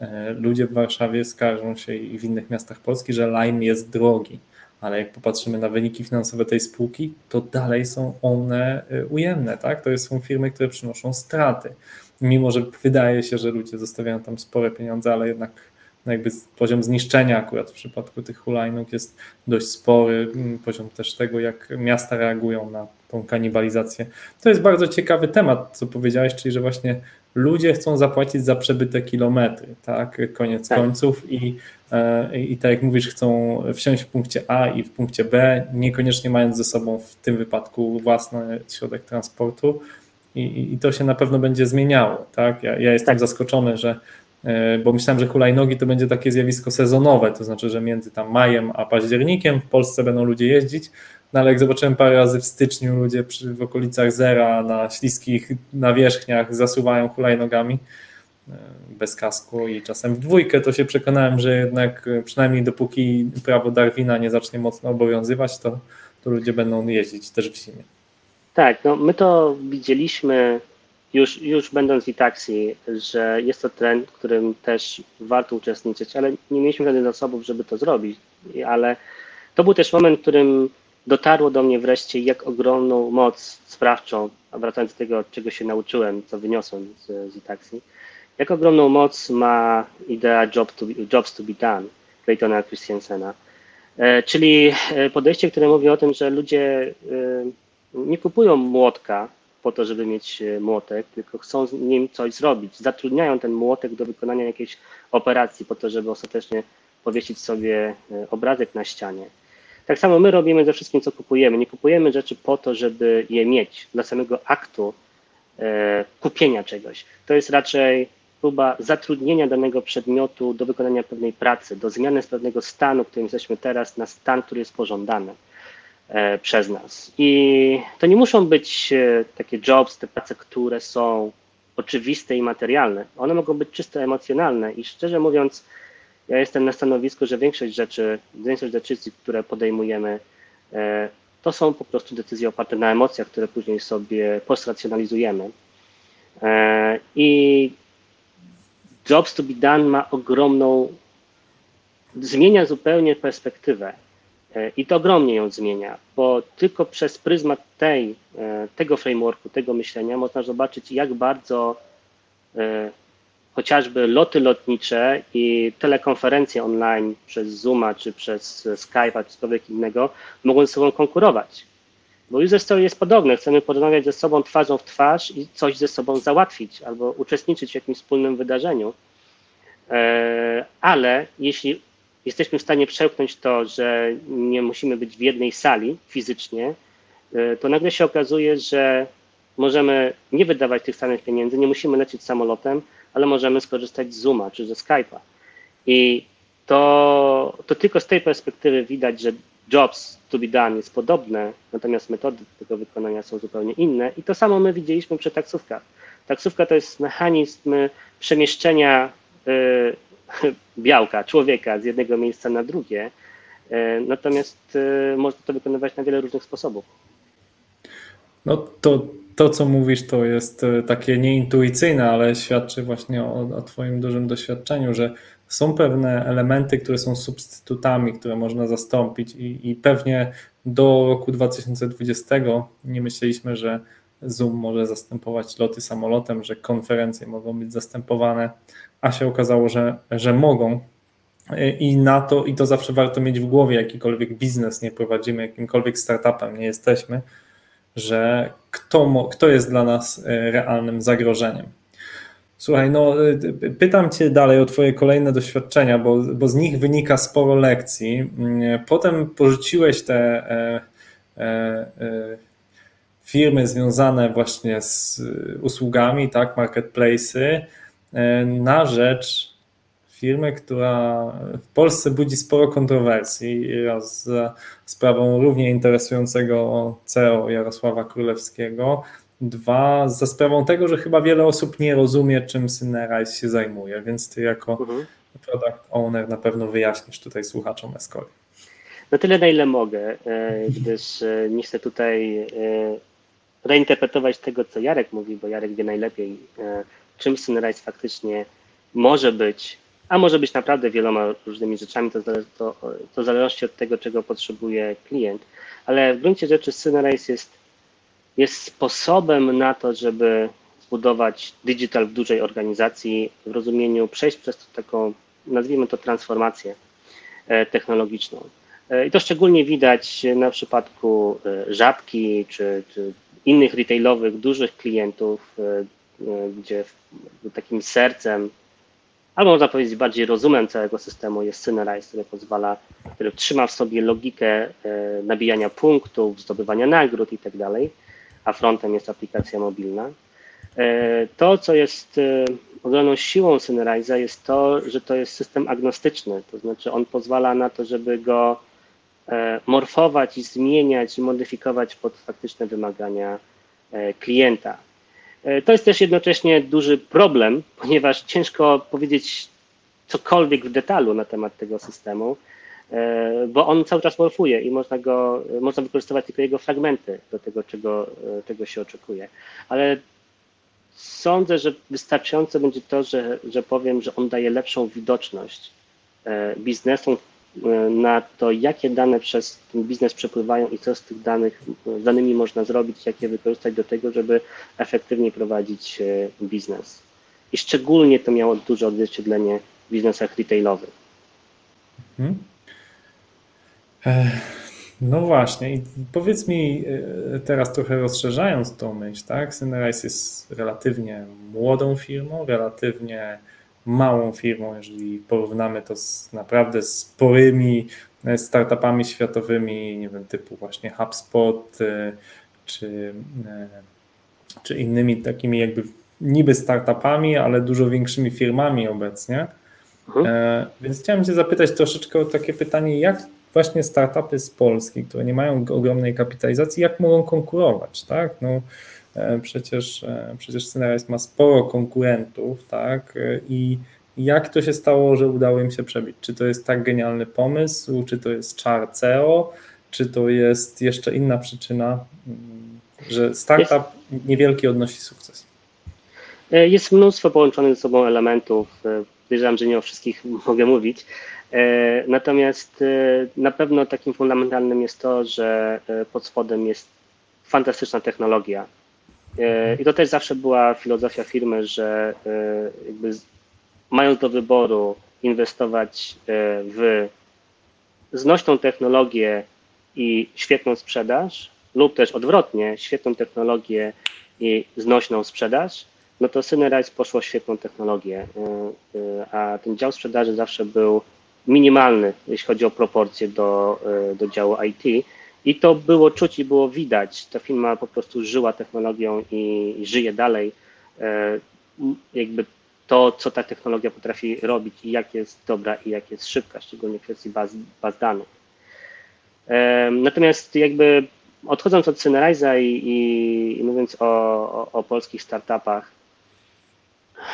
E, Ludzie w Warszawie skarżą się i w innych miastach Polski, że Lime jest drogi, ale jak popatrzymy na wyniki finansowe tej spółki, to dalej są one e, ujemne, tak? To są firmy, które przynoszą straty. Mimo, że wydaje się, że ludzie zostawiają tam spore pieniądze, ale jednak jakby poziom zniszczenia akurat w przypadku tych hulajnóg jest dość spory, mm, poziom też tego, jak miasta reagują na tą kanibalizację. To jest bardzo ciekawy temat, co powiedziałeś, czyli że właśnie ludzie chcą zapłacić za przebyte kilometry, tak, koniec Tak. końców i, e, i tak jak mówisz, chcą wsiąść w punkcie A i w punkcie B, niekoniecznie mając ze sobą w tym wypadku własny środek transportu i, i- to się na pewno będzie zmieniało, tak, ja, ja jestem Tak. zaskoczony, że bo myślałem, że hulajnogi to będzie takie zjawisko sezonowe, to znaczy, że między tam majem a październikiem w Polsce będą ludzie jeździć, no ale jak zobaczyłem parę razy w styczniu ludzie przy, w okolicach zera na śliskich nawierzchniach zasuwają hulajnogami e, bez kasku i czasem w dwójkę, to się przekonałem, że jednak e, przynajmniej dopóki prawo Darwina nie zacznie mocno obowiązywać, to, to ludzie będą jeździć też w zimie. Tak, no my to widzieliśmy już, już będąc w Itaxi, że jest to trend, w którym też warto uczestniczyć, ale nie mieliśmy żadnych zasobów, żeby to zrobić. Ale to był też moment, w którym dotarło do mnie wreszcie, jak ogromną moc sprawczą, a wracając do tego, czego się nauczyłem, co wyniosłem z, z Itaxi, jak ogromną moc ma idea job to Jobs to be done Claytona Christiansena. E, Czyli e, podejście, które mówi o tym, że ludzie e, nie kupują młotka po to, żeby mieć e, młotek, tylko chcą z nim coś zrobić. Zatrudniają ten młotek do wykonania jakiejś operacji po to, żeby ostatecznie powiesić sobie e, obrazek na ścianie. Tak samo my robimy ze wszystkim, co kupujemy. Nie kupujemy rzeczy po to, żeby je mieć, dla samego aktu e, kupienia czegoś. To jest raczej próba zatrudnienia danego przedmiotu do wykonania pewnej pracy, do zmiany z pewnego stanu, w którym jesteśmy teraz, na stan, który jest pożądany przez nas. I to nie muszą być e, takie jobs, te prace, które są oczywiste i materialne. One mogą być czysto emocjonalne i szczerze mówiąc, ja jestem na stanowisku, że większość rzeczy, większość decyzji, które podejmujemy, e, to są po prostu decyzje oparte na emocjach, które później sobie postracjonalizujemy. E, I Jobs to be done ma ogromną, zmienia zupełnie perspektywę. E, I to ogromnie ją zmienia, bo tylko przez pryzmat tej, e, tego frameworku, tego myślenia można zobaczyć, jak bardzo e, chociażby loty lotnicze i telekonferencje online przez Zooma, czy przez Skype'a, czy cokolwiek innego mogą ze sobą konkurować. Bo user story jest podobne. Chcemy porozmawiać ze sobą twarzą w twarz i coś ze sobą załatwić albo uczestniczyć w jakimś wspólnym wydarzeniu. Ale jeśli jesteśmy w stanie przełknąć to, że nie musimy być w jednej sali fizycznie, e, to nagle się okazuje, że możemy nie wydawać tych samych pieniędzy, nie musimy lecieć samolotem, ale możemy skorzystać z Zooma czy ze Skype'a. I to, to tylko z tej perspektywy widać, że jobs to be done jest podobne, natomiast metody tego wykonania są zupełnie inne. I to samo my widzieliśmy przy taksówkach. Taksówka to jest mechanizm przemieszczenia y, białka, człowieka z jednego miejsca na drugie. Y, natomiast y, można to wykonywać na wiele różnych sposobów. No to, to, co mówisz, to jest takie nieintuicyjne, ale świadczy właśnie o, o Twoim dużym doświadczeniu, że są pewne elementy, które są substytutami, które można zastąpić, i, i pewnie do roku 2020 nie myśleliśmy, że Zoom może zastępować loty samolotem, że konferencje mogą być zastępowane, a się okazało, że, że mogą. I na to, i to zawsze warto mieć w głowie, jakikolwiek biznes nie prowadzimy, jakimkolwiek startupem nie jesteśmy, że kto, kto jest dla nas e, realnym zagrożeniem. Słuchaj, no pytam Cię dalej o Twoje kolejne doświadczenia, bo, bo z nich wynika sporo lekcji. Potem porzuciłeś te e, e, e, firmy związane właśnie z usługami, tak, marketplace'y, e, na rzecz firmy, która w Polsce budzi sporo kontrowersji. Raz za sprawą równie interesującego CEO Jarosława Królewskiego, Dwa, za sprawą tego, że chyba wiele osób nie rozumie, czym Synerize się zajmuje, więc ty jako mhm. product owner na pewno wyjaśnisz tutaj słuchaczom Escoli. Na tyle, na ile mogę, e, gdyż e, nie chcę tutaj reinterpretować tego, co Jarek mówi, bo Jarek wie najlepiej, czym Synerize faktycznie może być, a może być naprawdę wieloma różnymi rzeczami, to, to, to zależy od tego, czego potrzebuje klient, ale w gruncie rzeczy Synerize jest jest sposobem na to, żeby zbudować digital w dużej organizacji w rozumieniu przejść przez taką, nazwijmy to, transformację e, technologiczną. E, I to szczególnie widać na przypadku e, Żabki czy, czy innych retailowych, dużych klientów, gdzie takim sercem, albo można powiedzieć bardziej rozumem całego systemu jest Synerize, który pozwala, który trzyma w sobie logikę nabijania punktów, zdobywania nagród i tak dalej a frontem jest aplikacja mobilna. E, to, co jest e, ogromną siłą Syneriza jest to, że to jest system agnostyczny, to znaczy on pozwala na to, żeby go e, morfować i zmieniać i modyfikować pod faktyczne wymagania klienta. To jest też jednocześnie duży problem, ponieważ ciężko powiedzieć cokolwiek w detalu na temat tego systemu, E, bo on cały czas morfuje i można go, można wykorzystywać tylko jego fragmenty do tego, czego, e, czego się oczekuje. Ale sądzę, że wystarczające będzie to, że, że powiem, że on daje lepszą widoczność e, biznesom na to, jakie dane przez ten biznes przepływają i co z tych danych, danymi można zrobić, jak je wykorzystać do tego, żeby efektywnie prowadzić biznes. I szczególnie to miało duże odzwierciedlenie w biznesach retailowych. Hmm. No właśnie, i powiedz mi e, teraz trochę rozszerzając tą myśl, tak? Synrise jest relatywnie młodą firmą, relatywnie małą firmą, jeżeli porównamy to z naprawdę sporymi e, startupami światowymi, nie wiem, typu właśnie HubSpot e, czy, czy innymi takimi jakby niby startupami, ale dużo większymi firmami obecnie. Mhm. Więc chciałem Cię zapytać troszeczkę o takie pytanie, jak właśnie startupy z Polski, które nie mają ogromnej kapitalizacji, jak mogą konkurować, tak? No, e, przecież, e, przecież Syneris ma sporo konkurentów, tak? I jak to się stało, że udało im się przebić? Czy to jest tak genialny pomysł, czy to jest czar CEO, czy to jest jeszcze inna przyczyna, mm, że startup niewielki odnosi sukces? E, jest mnóstwo połączonych ze sobą elementów. Wiedziałem, że nie o wszystkich mogę mówić, E, natomiast e, na pewno takim fundamentalnym jest to, że e, pod spodem jest fantastyczna technologia. I to też zawsze była filozofia firmy, że jakby mając do wyboru inwestować w znośną technologię i świetną sprzedaż, lub też odwrotnie, świetną technologię i znośną sprzedaż, no to Synerize poszło świetną technologię, a ten dział sprzedaży zawsze był minimalny, jeśli chodzi o proporcje do, e, do działu IT. I to było czuć i było widać. Ta firma po prostu żyła technologią i, żyje dalej. E, jakby to, co ta technologia potrafi robić i jak jest dobra i jak jest szybka, szczególnie w kwestii baz, baz danych. Em, Natomiast jakby odchodząc od Synerize'a i, i, mówiąc o, o, o polskich startupach,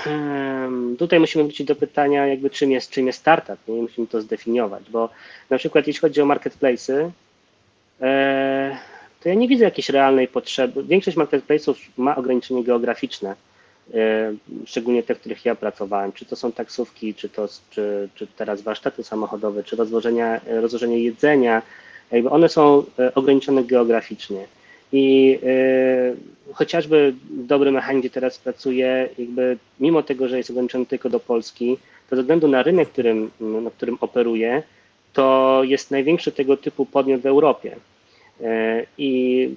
em, tutaj musimy wrócić do pytania, jakby czym jest, czym jest startup, nie? musimy to zdefiniować, bo na przykład jeśli chodzi o marketplace'y, e, to ja nie widzę jakiejś realnej potrzeby. Większość marketplace'ów ma ograniczenie geograficzne, e, szczególnie te, w których ja pracowałem, czy to są taksówki, czy, to, czy, czy teraz warsztaty samochodowe, czy rozłożenia, rozłożenie jedzenia, jakby one są e, ograniczone geograficznie. I e, chociażby dobry mechanik, gdzie teraz pracuje, jakby mimo tego, że jest ograniczony tylko do Polski, to ze względu na rynek, którym, na którym operuje, to jest największy tego typu podmiot w Europie. E, I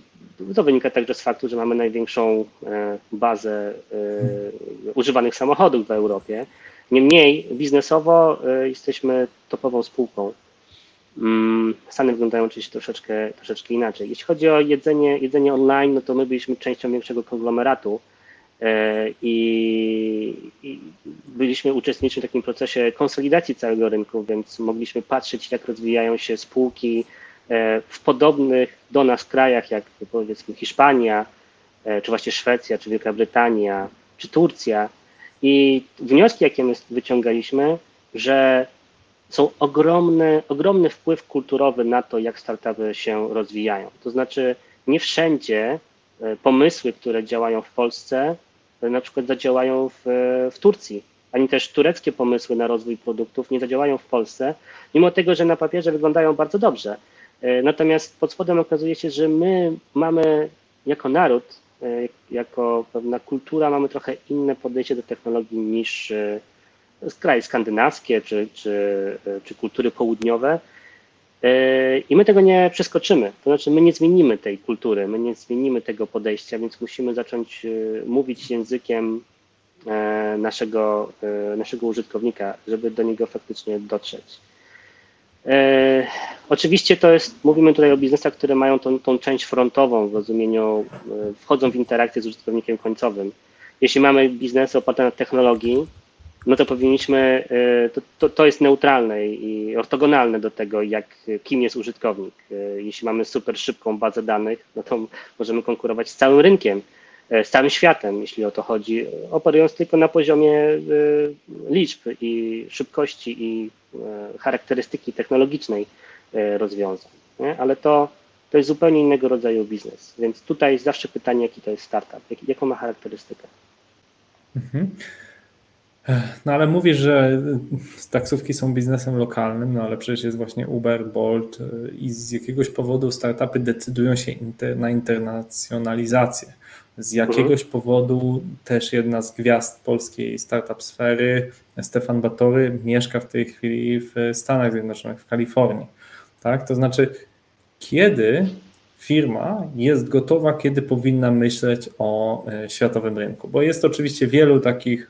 to wynika także z faktu, że mamy największą e, bazę e, używanych samochodów w Europie. Niemniej biznesowo jesteśmy topową spółką. Mm, Stany wyglądają oczywiście troszeczkę, troszeczkę inaczej. Jeśli chodzi o jedzenie, jedzenie online, no to my byliśmy częścią większego konglomeratu i, i byliśmy uczestniczyli w takim procesie konsolidacji całego rynku, więc mogliśmy patrzeć, jak rozwijają się spółki e, w podobnych do nas krajach, jak powiedzmy Hiszpania, e, czy właśnie Szwecja, czy Wielka Brytania, czy Turcja. I wnioski, jakie my wyciągaliśmy, że są ogromny, ogromny wpływ kulturowy na to, jak startupy się rozwijają. To znaczy, nie wszędzie e, pomysły, które działają w Polsce, e, na przykład zadziałają w, w Turcji, ani też tureckie pomysły na rozwój produktów nie zadziałają w Polsce, mimo tego, że na papierze wyglądają bardzo dobrze. E, Natomiast pod spodem okazuje się, że my mamy jako naród, e, jako pewna kultura, mamy trochę inne podejście do technologii niż e, kraje skandynawskie czy, czy, czy kultury południowe. E, I my tego nie przeskoczymy. To znaczy, my nie zmienimy tej kultury, my nie zmienimy tego podejścia, więc musimy zacząć e, mówić językiem e, naszego, naszego użytkownika, żeby do niego faktycznie dotrzeć. Oczywiście to jest, mówimy tutaj o biznesach, które mają tą, tą część frontową w rozumieniu, wchodzą w interakcję z użytkownikiem końcowym. Jeśli mamy biznesy oparte na technologii, no to powinniśmy, e, to, to, to jest neutralne i ortogonalne do tego, jak, kim jest użytkownik. E, Jeśli mamy super szybką bazę danych, no to możemy konkurować z całym rynkiem, e, z całym światem, jeśli o to chodzi, operując tylko na poziomie liczb i szybkości i charakterystyki technologicznej rozwiązań. Nie? Ale to, to jest zupełnie innego rodzaju biznes, więc tutaj zawsze pytanie, jaki to jest startup, jak, jaką ma charakterystykę. No ale mówisz, że taksówki są biznesem lokalnym, no ale przecież jest właśnie Uber, Bolt y, i z jakiegoś powodu startupy decydują się inter, na internacjonalizację. Z jakiegoś powodu też jedna z gwiazd polskiej startup sfery, Stefan Batory, mieszka w tej chwili w Stanach Zjednoczonych, w Kalifornii. Tak? To znaczy, kiedy firma jest gotowa, kiedy powinna myśleć o e, światowym rynku. Bo jest oczywiście wielu takich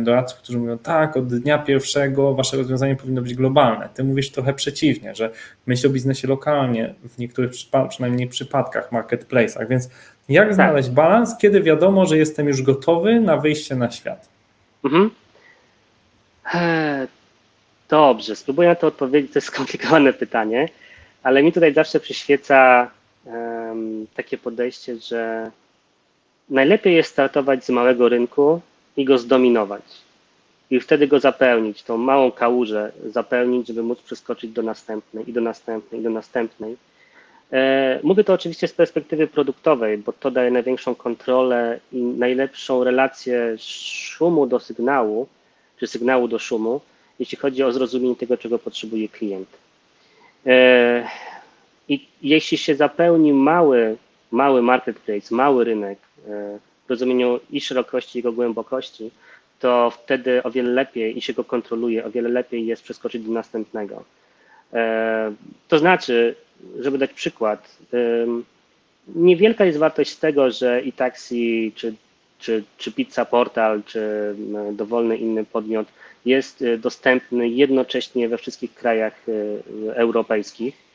doradców, którzy mówią, tak, od dnia pierwszego wasze rozwiązanie powinno być globalne. Ty mówisz trochę przeciwnie, że myśl o biznesie lokalnie, w niektórych przynajmniej przypadkach, marketplace'ach. Więc jak znaleźć balans, kiedy wiadomo, że jestem już gotowy na wyjście na świat? Mhm. Dobrze, spróbuję na to odpowiedzieć. To jest skomplikowane pytanie, ale mi tutaj zawsze przyświeca takie podejście, że najlepiej jest startować z małego rynku i go zdominować. I wtedy go zapełnić, tą małą kałużę zapełnić, żeby móc przeskoczyć do następnej i do następnej i do następnej. E, Mówię to oczywiście z perspektywy produktowej, bo to daje największą kontrolę i najlepszą relację szumu do sygnału, czy sygnału do szumu, jeśli chodzi o zrozumienie tego, czego potrzebuje klient. E, I jeśli się zapełni mały, mały marketplace, mały rynek e, w rozumieniu i szerokości, i jego głębokości, to wtedy o wiele lepiej i się go kontroluje, o wiele lepiej jest przeskoczyć do następnego. E, To znaczy, żeby dać przykład, niewielka jest wartość tego, że i taksi, czy, czy, czy pizza portal, czy dowolny inny podmiot jest y, dostępny jednocześnie we wszystkich krajach europejskich, e,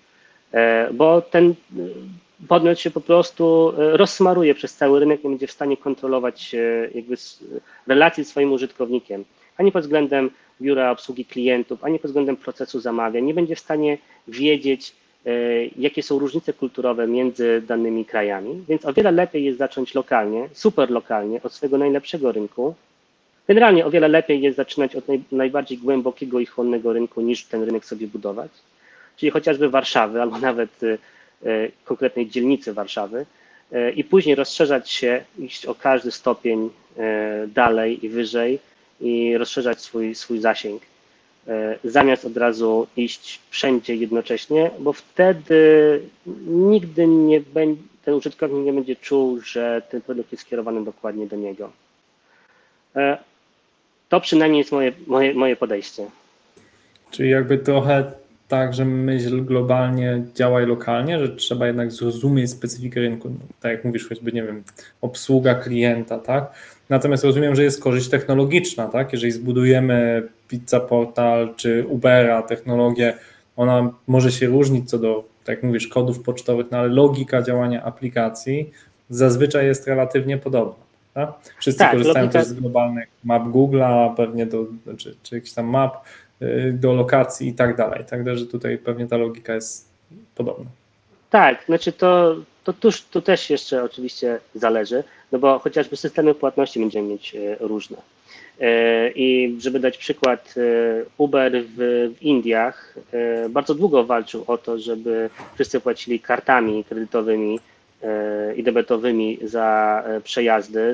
bo ten y, podmiot się po prostu y, rozsmaruje przez cały rynek, nie będzie w stanie kontrolować jakby relacji z swoim użytkownikiem, ani pod względem biura obsługi klientów, ani pod względem procesu zamawiań, nie będzie w stanie wiedzieć, jakie są różnice kulturowe między danymi krajami, więc o wiele lepiej jest zacząć lokalnie, super lokalnie, od swojego najlepszego rynku. Generalnie o wiele lepiej jest zaczynać od naj, najbardziej głębokiego i chłonnego rynku, niż ten rynek sobie budować, czyli chociażby Warszawy albo nawet konkretnej dzielnicy Warszawy i później rozszerzać się, iść o każdy stopień dalej i wyżej i rozszerzać swój, swój zasięg. Zamiast od razu iść wszędzie jednocześnie, bo wtedy nigdy nie będzie, ten użytkownik nie będzie czuł, że ten produkt jest skierowany dokładnie do niego. To przynajmniej jest moje, moje, moje podejście. Czyli jakby trochę tak, że myśl globalnie działa lokalnie, że trzeba jednak zrozumieć specyfikę rynku, tak jak mówisz, choćby, nie wiem, obsługa klienta, tak? Natomiast rozumiem, że jest korzyść technologiczna, tak? Jeżeli zbudujemy Pizza Portal czy Ubera, technologię, ona może się różnić co do, tak jak mówisz, kodów pocztowych, no ale logika działania aplikacji zazwyczaj jest relatywnie podobna. Tak? Wszyscy tak, korzystają logika... też z globalnych map Google'a, pewnie do, czy, czy jakichś tam map do lokacji i tak dalej. Także że tutaj pewnie ta logika jest podobna. Tak, znaczy to, to tuż też jeszcze oczywiście zależy, no bo chociażby systemy płatności będziemy mieć e, różne. E, I żeby dać przykład, Uber w, w Indiach bardzo długo walczył o to, żeby wszyscy płacili kartami kredytowymi i debetowymi za przejazdy,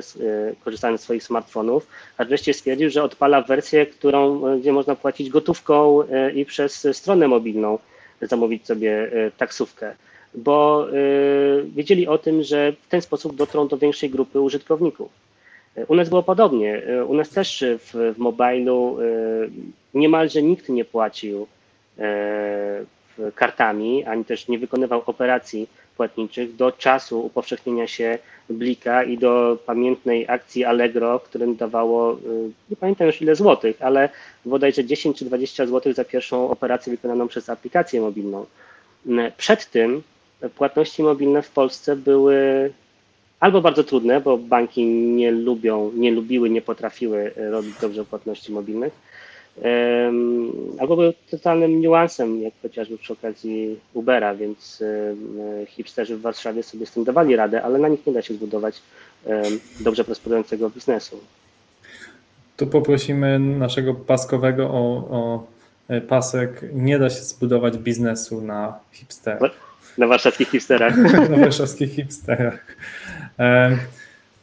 korzystając z swoich smartfonów, a wreszcie stwierdził, że odpala wersję, którą, gdzie można płacić gotówką i przez stronę mobilną zamówić sobie taksówkę bo wiedzieli o tym, że w ten sposób dotrą do większej grupy użytkowników. U nas było podobnie. U nas też w, w mobilu niemalże nikt nie płacił kartami, ani też nie wykonywał operacji płatniczych do czasu upowszechnienia się Blika i do pamiętnej akcji Allegro, którym dawało, nie pamiętam już ile złotych, ale bodajże 10 czy 20 złotych za pierwszą operację wykonaną przez aplikację mobilną. Przed tym płatności mobilne w Polsce były albo bardzo trudne, bo banki nie lubią, nie lubiły, nie potrafiły robić dobrze płatności mobilnych, albo były totalnym niuansem, jak chociażby przy okazji Ubera, więc hipsterzy w Warszawie sobie z tym dawali radę, ale na nich nie da się zbudować dobrze prosperującego biznesu. Tu poprosimy naszego paskowego o, o e, pasek. Nie da się zbudować biznesu na hipsterach. Na warszawskich hipsterach. Na warszawskich hipsterach.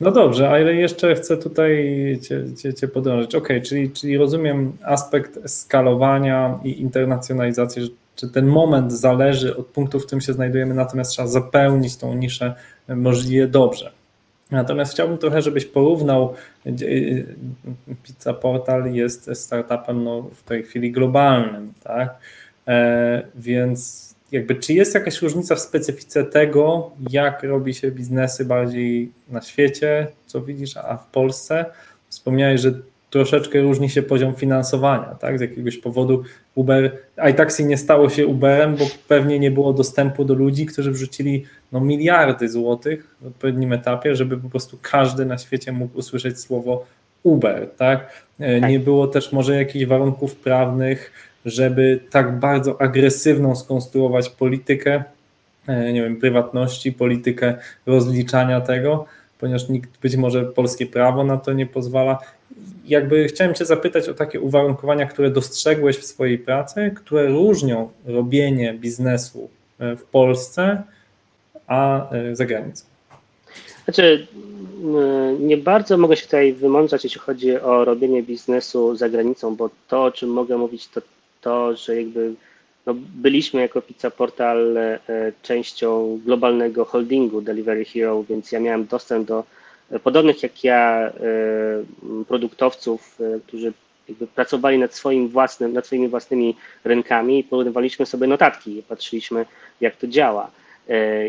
No dobrze, ale jeszcze chcę tutaj Cię, cię, cię podążyć. Ok, czyli, czyli rozumiem aspekt skalowania i internacjonalizacji, czy ten moment zależy od punktu, w którym się znajdujemy, natomiast trzeba zapełnić tą niszę możliwie dobrze. Natomiast chciałbym trochę, żebyś porównał. Pizza Portal jest startupem no, w tej chwili globalnym, tak? E, więc jakby czy jest jakaś różnica w specyfice tego, jak robi się biznesy bardziej na świecie, co widzisz, a w Polsce? Wspomniałeś, że troszeczkę różni się poziom finansowania, tak? Z jakiegoś powodu Uber, iTaxi nie stało się Uberem, bo pewnie nie było dostępu do ludzi, którzy wrzucili no, miliardy złotych w odpowiednim etapie, żeby po prostu każdy na świecie mógł usłyszeć słowo Uber, tak? E, nie tak. było też może jakichś warunków prawnych, żeby tak bardzo agresywną skonstruować politykę, e, nie wiem, prywatności, politykę rozliczania tego, ponieważ nikt, być może polskie prawo na to nie pozwala. Jakby chciałem Cię zapytać o takie uwarunkowania, które dostrzegłeś w swojej pracy, które różnią robienie biznesu e, w Polsce, a e, za granicą. Znaczy, nie bardzo mogę się tutaj wymądrzać, jeśli chodzi o robienie biznesu za granicą, bo to, o czym mogę mówić, to to, że jakby no, byliśmy jako Pizza Portal e, częścią globalnego holdingu Delivery Hero, więc ja miałem dostęp do e, podobnych jak ja e, produktowców, którzy pracowali nad, swoim własnym, nad swoimi własnymi rynkami i porównywaliśmy sobie notatki, patrzyliśmy jak to działa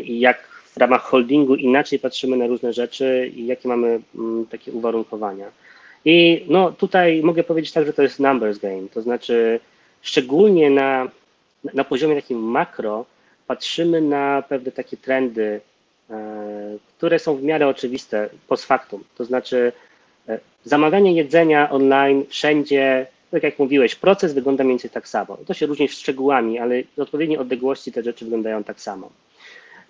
i jak w ramach holdingu inaczej patrzymy na różne rzeczy i jakie mamy takie uwarunkowania. I no tutaj mogę powiedzieć tak, że to jest numbers game, to znaczy szczególnie na, na poziomie takim makro patrzymy na pewne takie trendy, e, które są w miarę oczywiste post factum. To znaczy, e, zamawianie jedzenia online wszędzie Tak jak mówiłeś, proces wygląda mniej więcej tak samo. To się różni szczegółami, ale w odpowiedniej odległości te rzeczy wyglądają tak samo.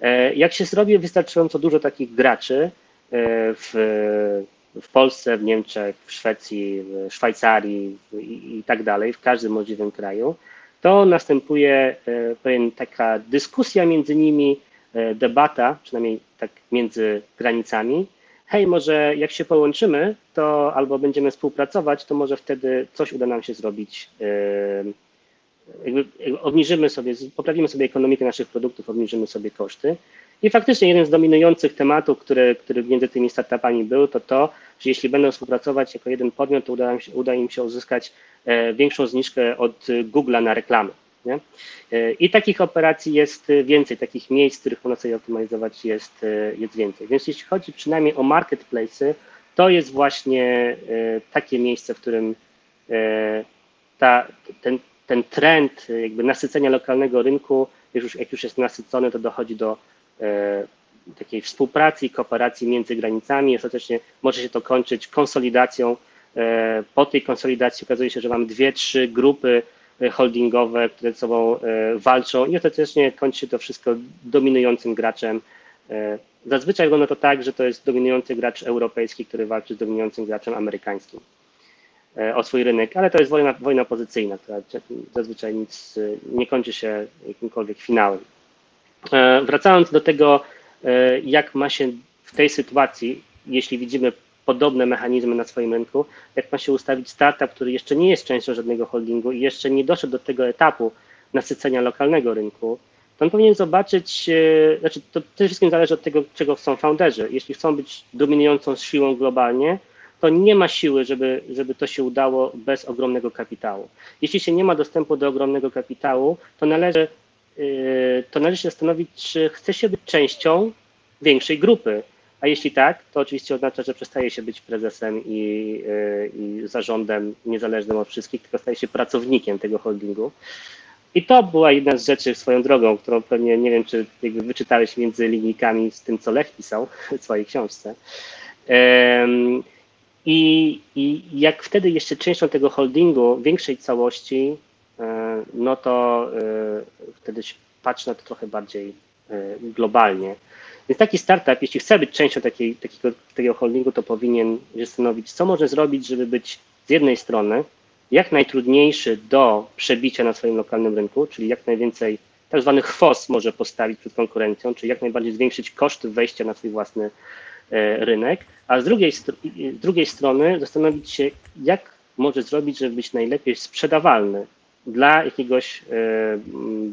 E, jak się zrobi wystarczająco dużo takich graczy w, w Polsce, w Niemczech, w Szwecji, w Szwajcarii i, i tak dalej, w każdym możliwym kraju, to następuje e, pewien taka dyskusja między nimi, debata, przynajmniej tak między granicami. Hej, może jak się połączymy, to albo będziemy współpracować, to może wtedy coś uda nam się zrobić jakby obniżymy sobie, poprawimy sobie ekonomikę naszych produktów, obniżymy sobie koszty. I faktycznie jeden z dominujących tematów, który, który między tymi startupami był, to to, że jeśli będą współpracować jako jeden podmiot, to uda im się, uda im się uzyskać e, większą zniżkę od Google'a na reklamy. Nie? E, I takich operacji jest więcej, takich miejsc, w których można sobie optymalizować jest, e, jest więcej. Więc jeśli chodzi przynajmniej o marketplace, to jest właśnie takie miejsce, w którym ta, ten, ten trend jakby nasycenia lokalnego rynku, już, jak już jest nasycony, to dochodzi do takiej współpracy i kooperacji między granicami. Ostatecznie może się to kończyć konsolidacją. E, po tej konsolidacji okazuje się, że mam dwie, trzy grupy e, holdingowe, które ze sobą e, walczą i ostatecznie kończy się to wszystko dominującym graczem. E, zazwyczaj wygląda to tak, że to jest dominujący gracz europejski, który walczy z dominującym graczem amerykańskim. E, o swój rynek, ale to jest wojna, wojna pozycyjna, która zazwyczaj nic e, nie kończy się jakimkolwiek finałem. E, wracając do tego, jak ma się w tej sytuacji, jeśli widzimy podobne mechanizmy na swoim rynku, jak ma się ustawić startup, który jeszcze nie jest częścią żadnego holdingu i jeszcze nie doszedł do tego etapu nasycenia lokalnego rynku, to on powinien zobaczyć, znaczy to przede wszystkim zależy od tego, czego chcą founderzy. Jeśli chcą być dominującą siłą globalnie, to nie ma siły, żeby, żeby to się udało bez ogromnego kapitału. Jeśli się nie ma dostępu do ogromnego kapitału, to należy, to należy się zastanowić, czy chce się być częścią większej grupy. A jeśli tak, to oczywiście oznacza, że przestaje się być prezesem i, yy, i zarządem niezależnym od wszystkich, tylko staje się pracownikiem tego holdingu. I to była jedna z rzeczy swoją drogą, którą pewnie nie wiem, czy jakby wyczytałeś między linijkami z tym, co Lech pisał w swojej książce. I, I jak wtedy jeszcze częścią tego holdingu, większej całości, e, no to e, wtedy się patrzy na to trochę bardziej e, globalnie. Więc taki startup, jeśli chce być częścią takiej, takiego, takiego holdingu, to powinien zastanowić, co może zrobić, żeby być z jednej strony jak najtrudniejszy do przebicia na swoim lokalnym rynku, czyli jak najwięcej tak zwany chwost może postawić przed konkurencją, czyli jak najbardziej zwiększyć koszty wejścia na swój własny E, rynek, a z drugiej, z drugiej strony zastanowić się, jak może zrobić, żeby być najlepiej sprzedawalny dla jakiegoś e,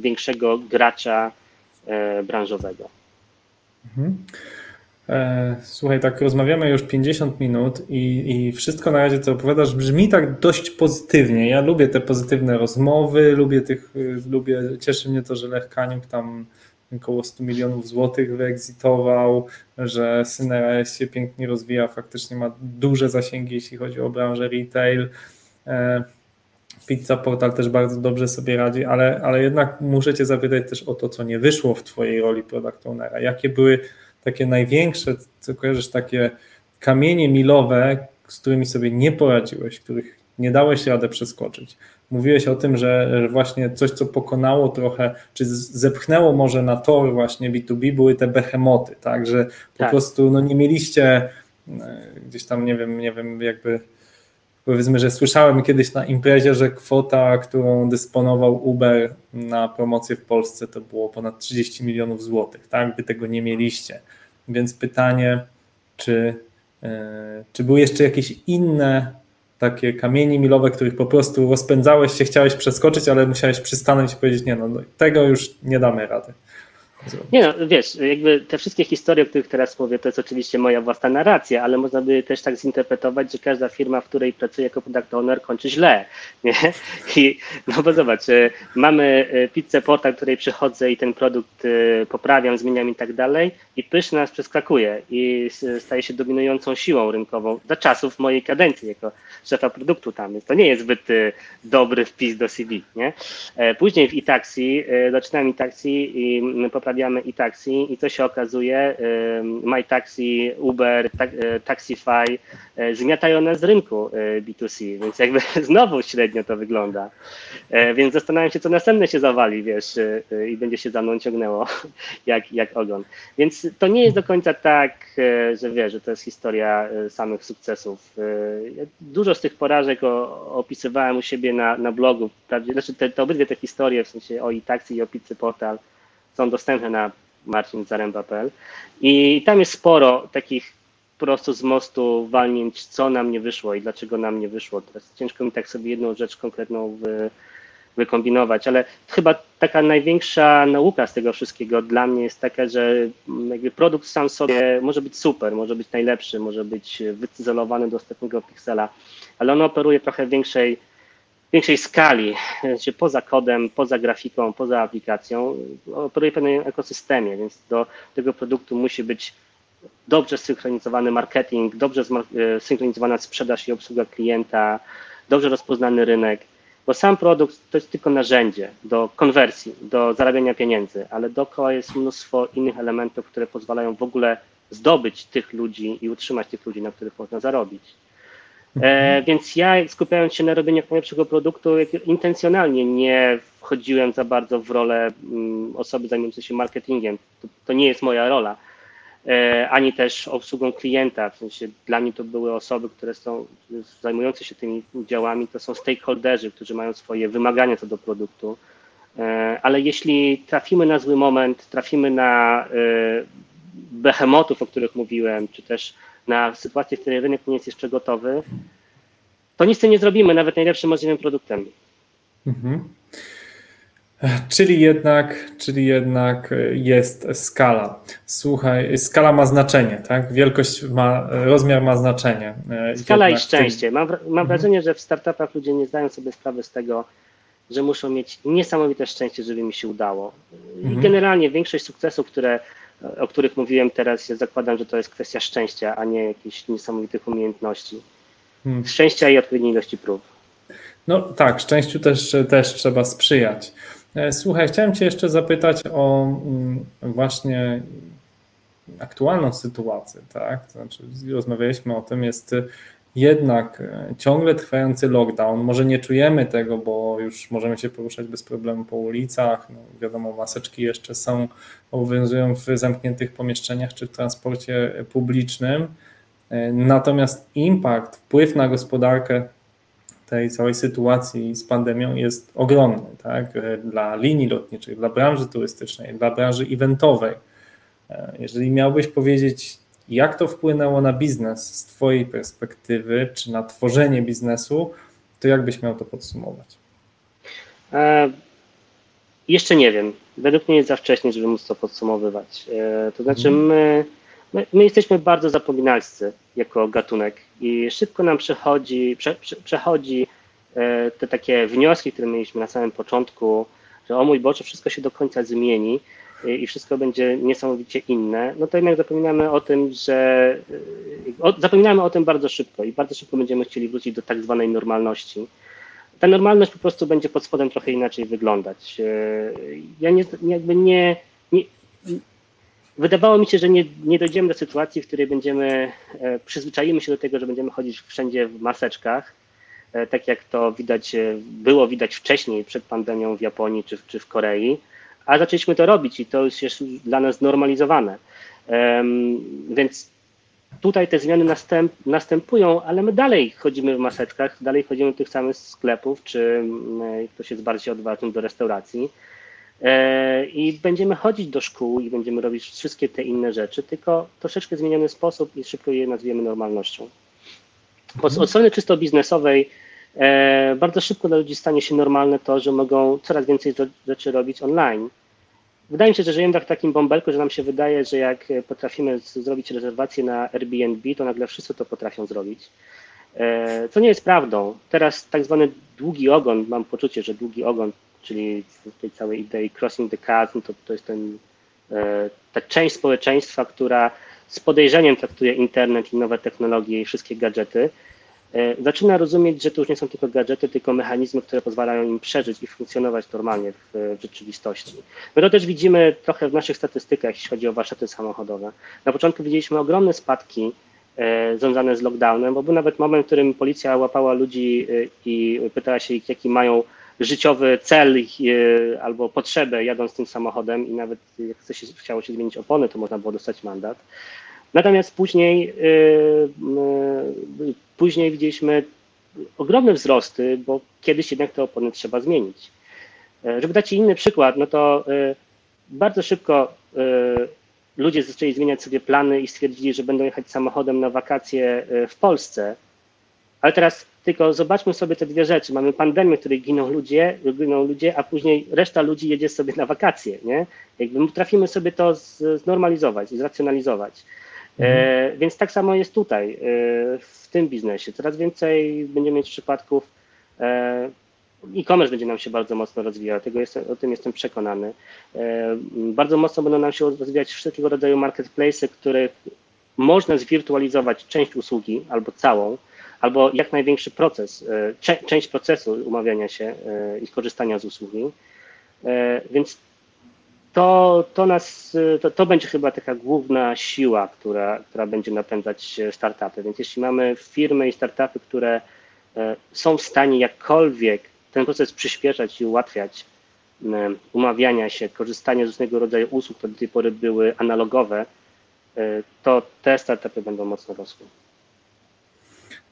większego gracza e, branżowego. Mhm. Słuchaj, tak rozmawiamy już 50 minut i, i wszystko na razie, co opowiadasz, brzmi tak dość pozytywnie. Ja lubię te pozytywne rozmowy, lubię tych, lubię, cieszy mnie to, że Lech Kaniuk tam około 100 milionów złotych wyexitował, że Synera się pięknie rozwija, faktycznie ma duże zasięgi, jeśli chodzi o branżę retail. Pizza Portal też bardzo dobrze sobie radzi, ale, ale jednak muszę Cię zapytać też o to, co nie wyszło w Twojej roli product ownera. Jakie były takie największe, co kojarzysz, takie kamienie milowe, z którymi sobie nie poradziłeś, których nie dałeś radę przeskoczyć? Mówiłeś o tym, że, że właśnie coś, co pokonało trochę, czy zepchnęło może na tor właśnie B2B, były te behemoty, tak, że po tak. prostu no, nie mieliście e, gdzieś tam, nie wiem, nie wiem, jakby powiedzmy, że słyszałem kiedyś na imprezie, że kwota, którą dysponował Uber na promocję w Polsce to było ponad 30 milionów złotych, tak, wy tego nie mieliście. Więc pytanie, czy, yy, czy były jeszcze jakieś inne takie kamienie milowe, których po prostu rozpędzałeś się, chciałeś przeskoczyć, ale musiałeś przystanąć i powiedzieć, nie no, no tego już nie damy rady. Nie no, wiesz, jakby te wszystkie historie, o których teraz mówię, to jest oczywiście moja własna narracja, ale można by też tak zinterpretować, że każda firma, w której pracuję jako product owner, kończy źle, nie? I, no bo zobacz, e, mamy e, pizzę portal, której przychodzę i ten produkt e, poprawiam, zmieniam i tak dalej i pyszne nas przeskakuje i staje się dominującą siłą rynkową za czasów mojej kadencji jako szefa produktu tam, więc to nie jest zbyt dobry wpis do CV, nie? Później w e-taxi, zaczynam e-taxi i poprawiam zarabiamy i taksi i co się okazuje, MyTaxi, Uber, Taxify zmiatają nas z rynku B2C, więc jakby znowu średnio to wygląda. Więc zastanawiam się, co następne się zawali, wiesz, i będzie się za mną ciągnęło jak, jak ogon. Więc to nie jest do końca tak, że wiesz, że to jest historia samych sukcesów. Dużo z tych porażek opisywałem u siebie na, na blogu, znaczy te, te obydwie te historie, w sensie o i taksi i o pizzy portal są dostępne na marcinzaręba.pl i tam jest sporo takich prosto z mostu walnięć, co nam nie wyszło i dlaczego nam nie wyszło. Teraz ciężko mi tak sobie jedną rzecz konkretną wy, wykombinować, ale chyba taka największa nauka z tego wszystkiego dla mnie jest taka, że jakby produkt sam sobie może być super, może być najlepszy, może być wycyzelowany do ostatniego piksela, ale on operuje trochę większej większej skali, znaczy poza kodem, poza grafiką, poza aplikacją, operuje pewnym ekosystemie, więc do tego produktu musi być dobrze zsynchronizowany marketing, dobrze e, zsynchronizowana sprzedaż i obsługa klienta, dobrze rozpoznany rynek, bo sam produkt to jest tylko narzędzie do konwersji, do zarabiania pieniędzy, ale dookoła jest mnóstwo innych elementów, które pozwalają w ogóle zdobyć tych ludzi i utrzymać tych ludzi, na których można zarobić. E, więc ja skupiając się na robieniu najlepszego produktu, intencjonalnie nie wchodziłem za bardzo w rolę mm, osoby zajmującej się marketingiem. To, to nie jest moja rola. E, ani też obsługą klienta. W sensie dla mnie to były osoby, które są zajmujące się tymi działami, to są stakeholderzy, którzy mają swoje wymagania co do produktu. E, ale jeśli trafimy na zły moment, trafimy na behemotów, o których mówiłem, czy też na sytuację, w której rynek nie jest jeszcze gotowy, to nic z tym nie zrobimy, nawet najlepszym możliwym produktem. Mhm. Czyli jednak, czyli jednak jest skala. Słuchaj, skala ma znaczenie, tak? Wielkość ma, rozmiar ma znaczenie. Skala jednak i szczęście. Mam, mam mhm. wrażenie, że w startupach ludzie nie zdają sobie sprawy z tego, że muszą mieć niesamowite szczęście, żeby mi się udało. I mhm. generalnie większość sukcesów, które o których mówiłem teraz, ja zakładam, że to jest kwestia szczęścia, a nie jakichś niesamowitych umiejętności. Hmm. Szczęścia i odpowiedniej ilości prób. No tak, szczęściu też, też trzeba sprzyjać. E, słuchaj, chciałem Cię jeszcze zapytać o mm, właśnie aktualną sytuację, tak? To znaczy, rozmawialiśmy o tym, jest jednak e, ciągle trwający lockdown. Może nie czujemy tego, bo już możemy się poruszać bez problemu po ulicach. No, wiadomo, maseczki jeszcze są, obowiązują w zamkniętych pomieszczeniach czy w transporcie publicznym. E, natomiast impact, wpływ na gospodarkę tej całej sytuacji z pandemią jest ogromny, tak? E, dla linii lotniczych, dla branży turystycznej, dla branży eventowej. Jeżeli miałbyś powiedzieć, jak to wpłynęło na biznes z Twojej perspektywy, czy na tworzenie biznesu, to jak byś miał to podsumować? E, jeszcze nie wiem. Według mnie jest za wcześnie, żeby móc to podsumowywać. E, to znaczy, mhm. my, my, my, jesteśmy bardzo zapominalscy jako gatunek i szybko nam przechodzi, prze, prze, przechodzi e, te takie wnioski, które mieliśmy na samym początku, że o mój Boże, wszystko się do końca zmieni i wszystko będzie niesamowicie inne, no to jednak zapominamy o tym, że o, zapominamy o tym bardzo szybko i bardzo szybko będziemy chcieli wrócić do tak zwanej normalności. Ta normalność po prostu będzie pod spodem trochę inaczej wyglądać. E, ja nie, jakby nie, nie wydawało mi się, że nie, nie dojdziemy do sytuacji, w której będziemy, e, przyzwyczaimy się do tego, że będziemy chodzić wszędzie w maseczkach, e, tak jak to widać, było widać wcześniej przed pandemią w Japonii czy, czy w Korei a zaczęliśmy to robić i to już jest dla nas normalizowane. Więc tutaj te zmiany następ, następują, ale my dalej chodzimy w maseczkach, dalej chodzimy do tych samych sklepów, czy ktoś jest bardziej odważny do restauracji. E, I będziemy chodzić do szkół i będziemy robić wszystkie te inne rzeczy, tylko troszeczkę zmieniony sposób i szybko je nazwiemy normalnością. Od strony czysto biznesowej bardzo szybko dla ludzi stanie się normalne to, że mogą coraz więcej rzeczy robić online. Wydaje mi się, że żyjemy w takim bąbelku, że nam się wydaje, że jak potrafimy zrobić rezerwację na Airbnb, to nagle wszyscy to potrafią zrobić. E, co nie jest prawdą. Teraz tak zwany długi ogon, mam poczucie, że długi ogon, czyli tej całej idei crossing the chasm, to, to jest ten, e, ta część społeczeństwa, która z podejrzeniem traktuje internet i nowe technologie i wszystkie gadżety, zaczyna rozumieć, że to już nie są tylko gadżety, tylko mechanizmy, które pozwalają im przeżyć i funkcjonować normalnie w, w rzeczywistości. My to też widzimy trochę w naszych statystykach, jeśli chodzi o warsztaty samochodowe. Na początku widzieliśmy ogromne spadki E, związane z lockdownem, bo był nawet moment, w którym policja łapała ludzi e, i pytała się ich, jaki mają życiowy cel e, albo potrzebę jadąc tym samochodem i nawet jak chce się, chciało się zmienić opony, to można było dostać mandat. Natomiast później, później widzieliśmy ogromne wzrosty, bo kiedyś jednak te opony trzeba zmienić. Żeby dać Ci inny przykład, no to bardzo szybko ludzie zaczęli zmieniać sobie plany i stwierdzili, że będą jechać samochodem na wakacje w Polsce. Ale teraz tylko zobaczmy sobie te dwie rzeczy. Mamy pandemię, w której giną ludzie, giną ludzie, a później reszta ludzi jedzie sobie na wakacje. Nie? Jakby trafimy sobie to znormalizować, zracjonalizować. Mhm. E, więc tak samo jest tutaj, e, w tym biznesie. Coraz więcej będziemy mieć przypadków e, e-commerce będzie nam się bardzo mocno rozwijał, tego jestem, o tym jestem przekonany. Bardzo mocno będą nam się rozwijać wszelkiego rodzaju marketplace, których można zwirtualizować część usługi albo całą, albo jak największy proces, część procesu umawiania się i korzystania z usługi. Więc to, to, nas, to, to będzie chyba taka główna siła, która, która będzie napędzać startupy. Więc jeśli mamy firmy i startupy, które są w stanie jakkolwiek ten proces przyspieszać i ułatwiać umawiania się, korzystania z różnego rodzaju usług, które do tej pory były analogowe, e, to te startupy będą mocno rosły.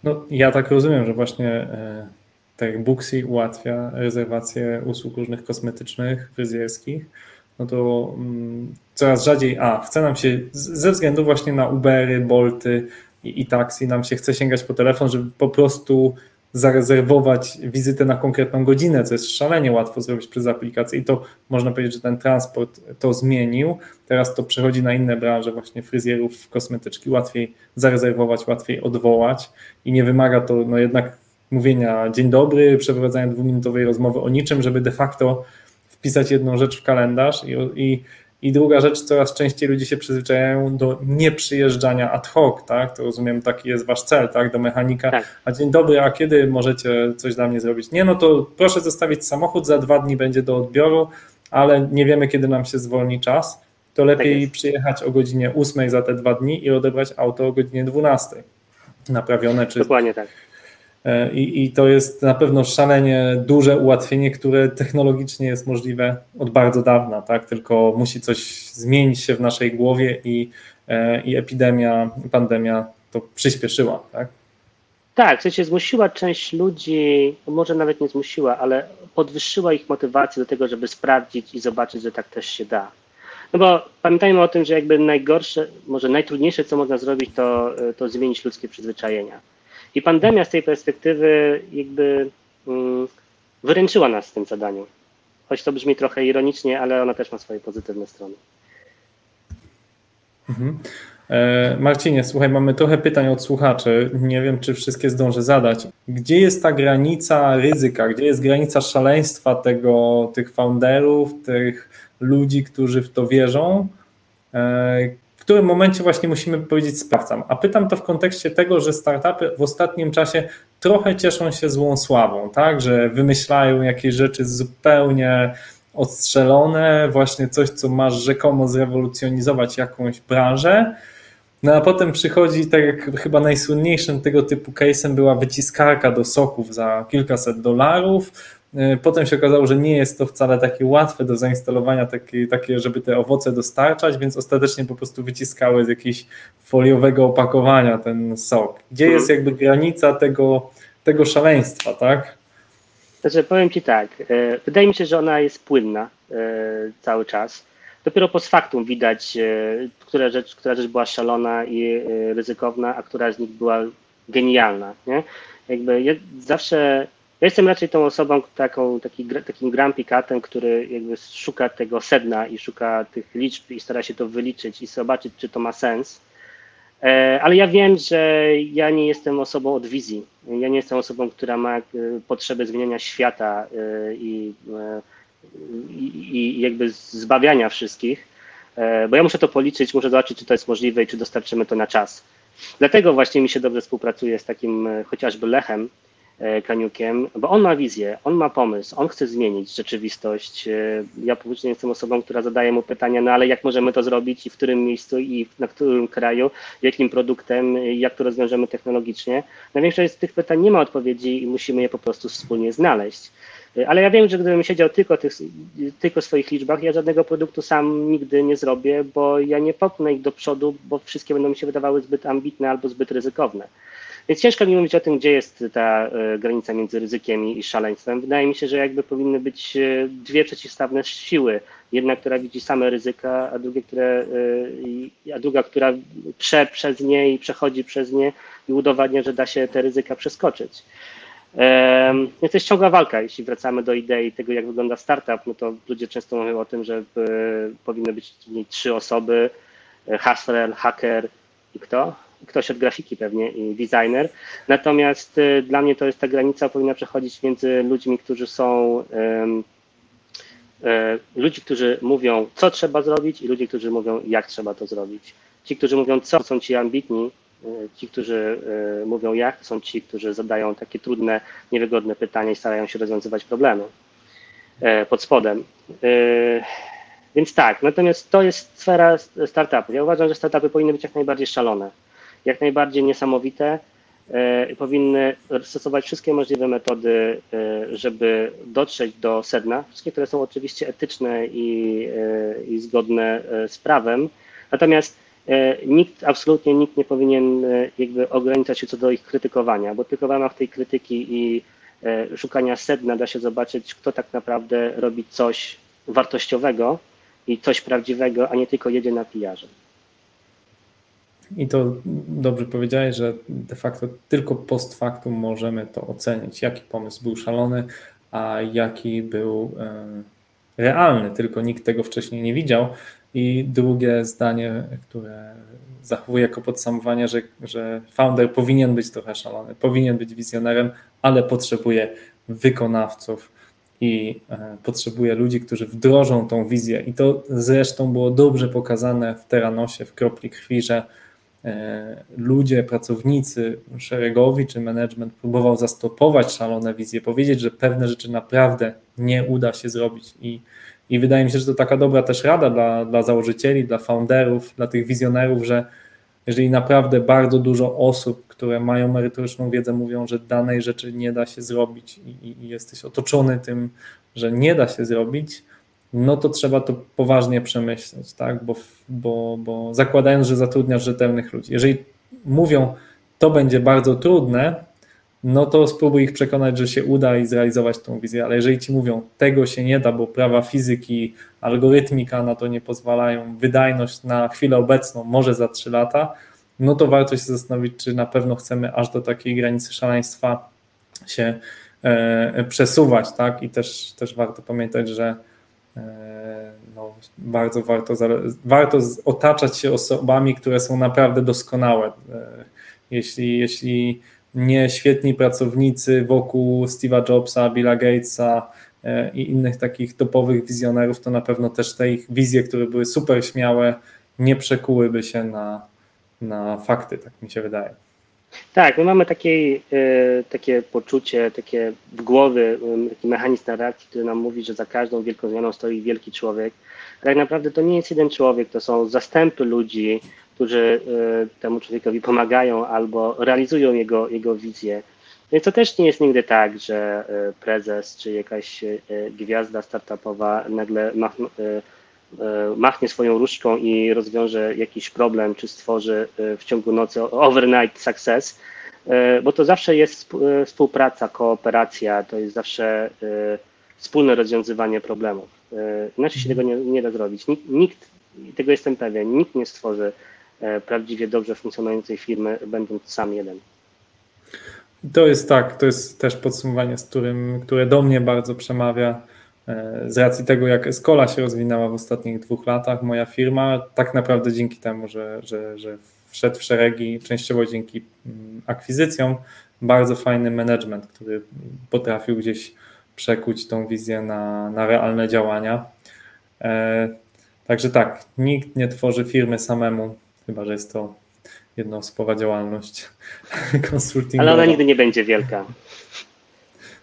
No, ja tak rozumiem, że właśnie e, tak jak Booksy ułatwia rezerwację usług różnych kosmetycznych, fryzjerskich, no to mm, coraz rzadziej, a chce nam się ze względu właśnie na Ubery, Bolty i, i taksi, nam się chce sięgać po telefon, żeby po prostu zarezerwować wizytę na konkretną godzinę, co jest szalenie łatwo zrobić przez aplikację i to można powiedzieć, że ten transport to zmienił. Teraz to przechodzi na inne branże, właśnie fryzjerów, kosmetyczki, łatwiej zarezerwować, łatwiej odwołać i nie wymaga to no jednak mówienia dzień dobry, przeprowadzania dwuminutowej rozmowy o niczym, żeby de facto wpisać jedną rzecz w kalendarz i, i i druga rzecz, coraz częściej ludzie się przyzwyczajają do nieprzyjeżdżania ad hoc, tak? To rozumiem, taki jest wasz cel, tak? Do mechanika. Tak. A dzień dobry, a kiedy możecie coś dla mnie zrobić? Nie, no to proszę zostawić samochód, za dwa dni będzie do odbioru, ale nie wiemy, kiedy nam się zwolni czas. To lepiej tak przyjechać o godzinie 8 za te dwa dni i odebrać auto o godzinie 12. Naprawione czy. Dokładnie tak I, I, to jest na pewno szalenie duże ułatwienie, które technologicznie jest możliwe od bardzo dawna, tak? Tylko musi coś zmienić się w naszej głowie i, e, i epidemia, pandemia to przyspieszyła, tak? Tak, w sensie zmusiła część ludzi, może nawet nie zmusiła, ale podwyższyła ich motywację do tego, żeby sprawdzić i zobaczyć, że tak też się da. No bo pamiętajmy o tym, że jakby najgorsze, może najtrudniejsze, co można zrobić, to, to zmienić ludzkie przyzwyczajenia i pandemia z tej perspektywy jakby mm, wyręczyła nas w tym zadaniu. Choć to brzmi trochę ironicznie, ale ona też ma swoje pozytywne strony. Mhm. E, Marcinie, słuchaj, mamy trochę pytań od słuchaczy. Nie wiem, czy wszystkie zdążę zadać. Gdzie jest ta granica ryzyka? Gdzie jest granica szaleństwa tego, tych founderów, tych ludzi, którzy w to wierzą? W którym momencie właśnie musimy powiedzieć sprawdzam. A pytam to w kontekście tego, że startupy w ostatnim czasie trochę cieszą się złą sławą, tak, że wymyślają jakieś rzeczy zupełnie odstrzelone, właśnie coś, co masz rzekomo zrewolucjonizować jakąś branżę. No a potem przychodzi, tak jak chyba najsłynniejszym tego typu case'em była wyciskarka do soków za kilkaset dolarów, potem się okazało, że nie jest to wcale takie łatwe do zainstalowania, takie, takie, żeby te owoce dostarczać, więc ostatecznie po prostu wyciskały z jakiegoś foliowego opakowania ten sok. Gdzie jest mhm. jakby granica tego, tego szaleństwa, tak? Znaczy, powiem Ci tak, e, wydaje mi się, że ona jest płynna e, cały czas. Dopiero post factum widać, która rzecz, która rzecz była szalona i ryzykowna, a która z nich była genialna. Nie? Jakby ja zawsze ja jestem raczej tą osobą, taką, taki, takim grumpy catem, który jakby szuka tego sedna i szuka tych liczb i stara się to wyliczyć i zobaczyć, czy to ma sens. E, ale ja wiem, że ja nie jestem osobą od wizji. Ja nie jestem osobą, która ma e, potrzebę zmieniania świata e, i, i, i jakby zbawiania wszystkich, bo ja muszę to policzyć, muszę zobaczyć, czy to jest możliwe i czy dostarczymy to na czas. Dlatego właśnie mi się dobrze współpracuje z takim chociażby Lechem Kaniukiem, bo on ma wizję, on ma pomysł, on chce zmienić rzeczywistość. E, Ja publicznie jestem osobą, która zadaje mu pytania, no ale jak możemy to zrobić i w którym miejscu i na którym kraju, jakim produktem, i jak to rozwiążemy technologicznie. Na większość z tych pytań nie ma odpowiedzi i musimy je po prostu wspólnie znaleźć. Ale ja wiem, że gdybym siedział tylko, tych, tylko swoich liczbach, ja żadnego produktu sam nigdy nie zrobię, bo ja nie popchnę ich do przodu, bo wszystkie będą mi się wydawały zbyt ambitne albo zbyt ryzykowne. Więc ciężko mi mówić o tym, gdzie jest ta e, granica między ryzykiem i, szaleństwem. Wydaje mi się, że jakby powinny być e, dwie przeciwstawne siły. Jedna, która widzi same ryzyka, a, drugie, które, e, a druga, która prze przez nie i przechodzi przez nie i udowadnia, że da się te ryzyka przeskoczyć. Więc to jest ciągła walka. Jeśli wracamy do idei tego, jak wygląda startup, no to ludzie często mówią o tym, że powinny być w niej trzy osoby, hustler, hacker i kto? Ktoś od grafiki pewnie i designer. Natomiast e, dla mnie to jest ta granica powinna przechodzić między ludźmi, którzy są e, ludzi, którzy mówią, co trzeba zrobić i ludzi, którzy mówią, jak trzeba to zrobić. Ci, którzy mówią, co są ci ambitni, e, ci, którzy mówią, jak, są ci, którzy zadają takie trudne, niewygodne pytania i starają się rozwiązywać problemy pod spodem. Więc tak, natomiast to jest sfera startupów. Ja uważam, że startupy powinny być jak najbardziej szalone, jak najbardziej niesamowite, e, powinny stosować wszystkie możliwe metody, e, żeby dotrzeć do sedna, wszystkie, które są oczywiście etyczne i, e, i zgodne z prawem. Natomiast nikt, absolutnie nikt nie powinien jakby ograniczać się co do ich krytykowania, bo tylko w ramach tej krytyki i szukania sedna da się zobaczyć, kto tak naprawdę robi coś wartościowego i coś prawdziwego, a nie tylko jedzie na pijarze. I to dobrze powiedziałeś, że de facto tylko post factum możemy to ocenić, jaki pomysł był szalony, a jaki był e, realny, tylko nikt tego wcześniej nie widział. I drugie zdanie, które zachowuję jako podsumowanie, że, że founder powinien być trochę szalony, powinien być wizjonerem, ale potrzebuje wykonawców i e, potrzebuje ludzi, którzy wdrożą tą wizję. I to zresztą było dobrze pokazane w Teranosie, w kropli krwi, że ludzie, pracownicy szeregowi czy management próbował zastopować szalone wizje, powiedzieć, że pewne rzeczy naprawdę nie uda się zrobić. I i wydaje mi się, że to taka dobra też rada dla, dla założycieli, dla founderów, dla tych wizjonerów, że jeżeli naprawdę bardzo dużo osób, które mają merytoryczną wiedzę, mówią, że danej rzeczy nie da się zrobić i, i jesteś otoczony tym, że nie da się zrobić, no to trzeba to poważnie przemyśleć, tak? bo, bo, bo zakładając, że zatrudniasz rzetelnych ludzi. Jeżeli mówią, to będzie bardzo trudne, no to spróbuj ich przekonać, że się uda i zrealizować tą wizję, ale jeżeli ci mówią, tego się nie da, bo prawa fizyki, algorytmika na to nie pozwalają, wydajność na chwilę obecną, może za 3 lata, no to warto się zastanowić, czy na pewno chcemy aż do takiej granicy szaleństwa się e, przesuwać, tak? I też, też warto pamiętać, że no, bardzo warto, warto otaczać się osobami, które są naprawdę doskonałe. E, jeśli, jeśli nie świetni pracownicy wokół Steve'a Jobsa, Billa Gatesa i innych takich topowych wizjonerów, to na pewno też te ich wizje, które były super śmiałe, nie przekułyby się na, na fakty, tak mi się wydaje. Tak, my mamy takie, takie poczucie, takie w głowie, taki mechanizm narracji, który nam mówi, że za każdą wielką zmianą stoi wielki człowiek. Tak naprawdę to nie jest jeden człowiek, to są zastępy ludzi, którzy temu człowiekowi pomagają albo realizują jego, jego wizję. Więc to też nie jest nigdy tak, że prezes czy jakaś gwiazda startupowa nagle machnie swoją różdżką i rozwiąże jakiś problem, czy stworzy w ciągu nocy overnight success, bo to zawsze jest współpraca, kooperacja, to jest zawsze wspólne rozwiązywanie problemów. Inaczej się tego nie, nie da zrobić. Nikt, nikt, tego jestem pewien, nikt nie stworzy prawdziwie dobrze funkcjonującej firmy, będąc sam jeden. To jest tak, to jest też podsumowanie, z którym, które do mnie bardzo przemawia z racji tego, jak Escola się rozwinęła w ostatnich dwóch latach, moja firma, tak naprawdę dzięki temu, że, że, że wszedł w szeregi, częściowo dzięki akwizycjom, bardzo fajny management, który potrafił gdzieś przekuć tą wizję na, na realne działania. Także tak, nikt nie tworzy firmy samemu, chyba że jest to jednoosobowa działalność konsultingowa. Ale ona nigdy nie będzie wielka.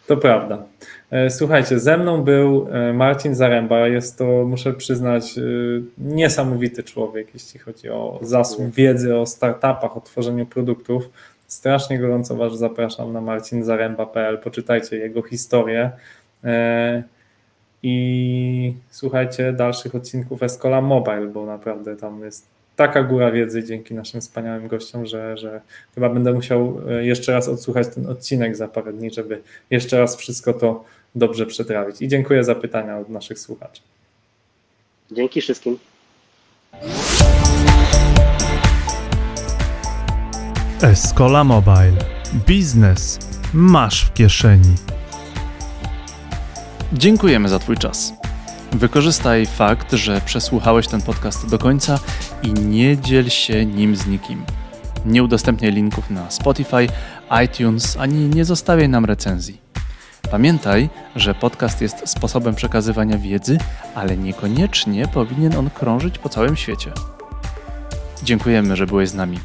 To prawda. E, Słuchajcie, ze mną był e, Marcin Zaręba. Jest to, muszę przyznać, e, niesamowity człowiek, jeśli chodzi o zasób wiedzy o startupach, o tworzeniu produktów. Strasznie gorąco Was zapraszam na marcinzaręba.pl. Poczytajcie jego historię. I słuchajcie dalszych odcinków Escola Mobile, bo naprawdę tam jest taka góra wiedzy dzięki naszym wspaniałym gościom, że, że chyba będę musiał jeszcze raz odsłuchać ten odcinek za parę dni, żeby jeszcze raz wszystko to dobrze przetrawić. I dziękuję za pytania od naszych słuchaczy. Dzięki wszystkim. Escola Mobile. Biznes masz w kieszeni. Dziękujemy za Twój czas. Wykorzystaj fakt, że przesłuchałeś ten podcast do końca i nie dziel się nim z nikim. Nie udostępniaj linków na Spotify, iTunes ani nie zostawiaj nam recenzji. Pamiętaj, że podcast jest sposobem przekazywania wiedzy, ale niekoniecznie powinien on krążyć po całym świecie. Dziękujemy, że byłeś z nami.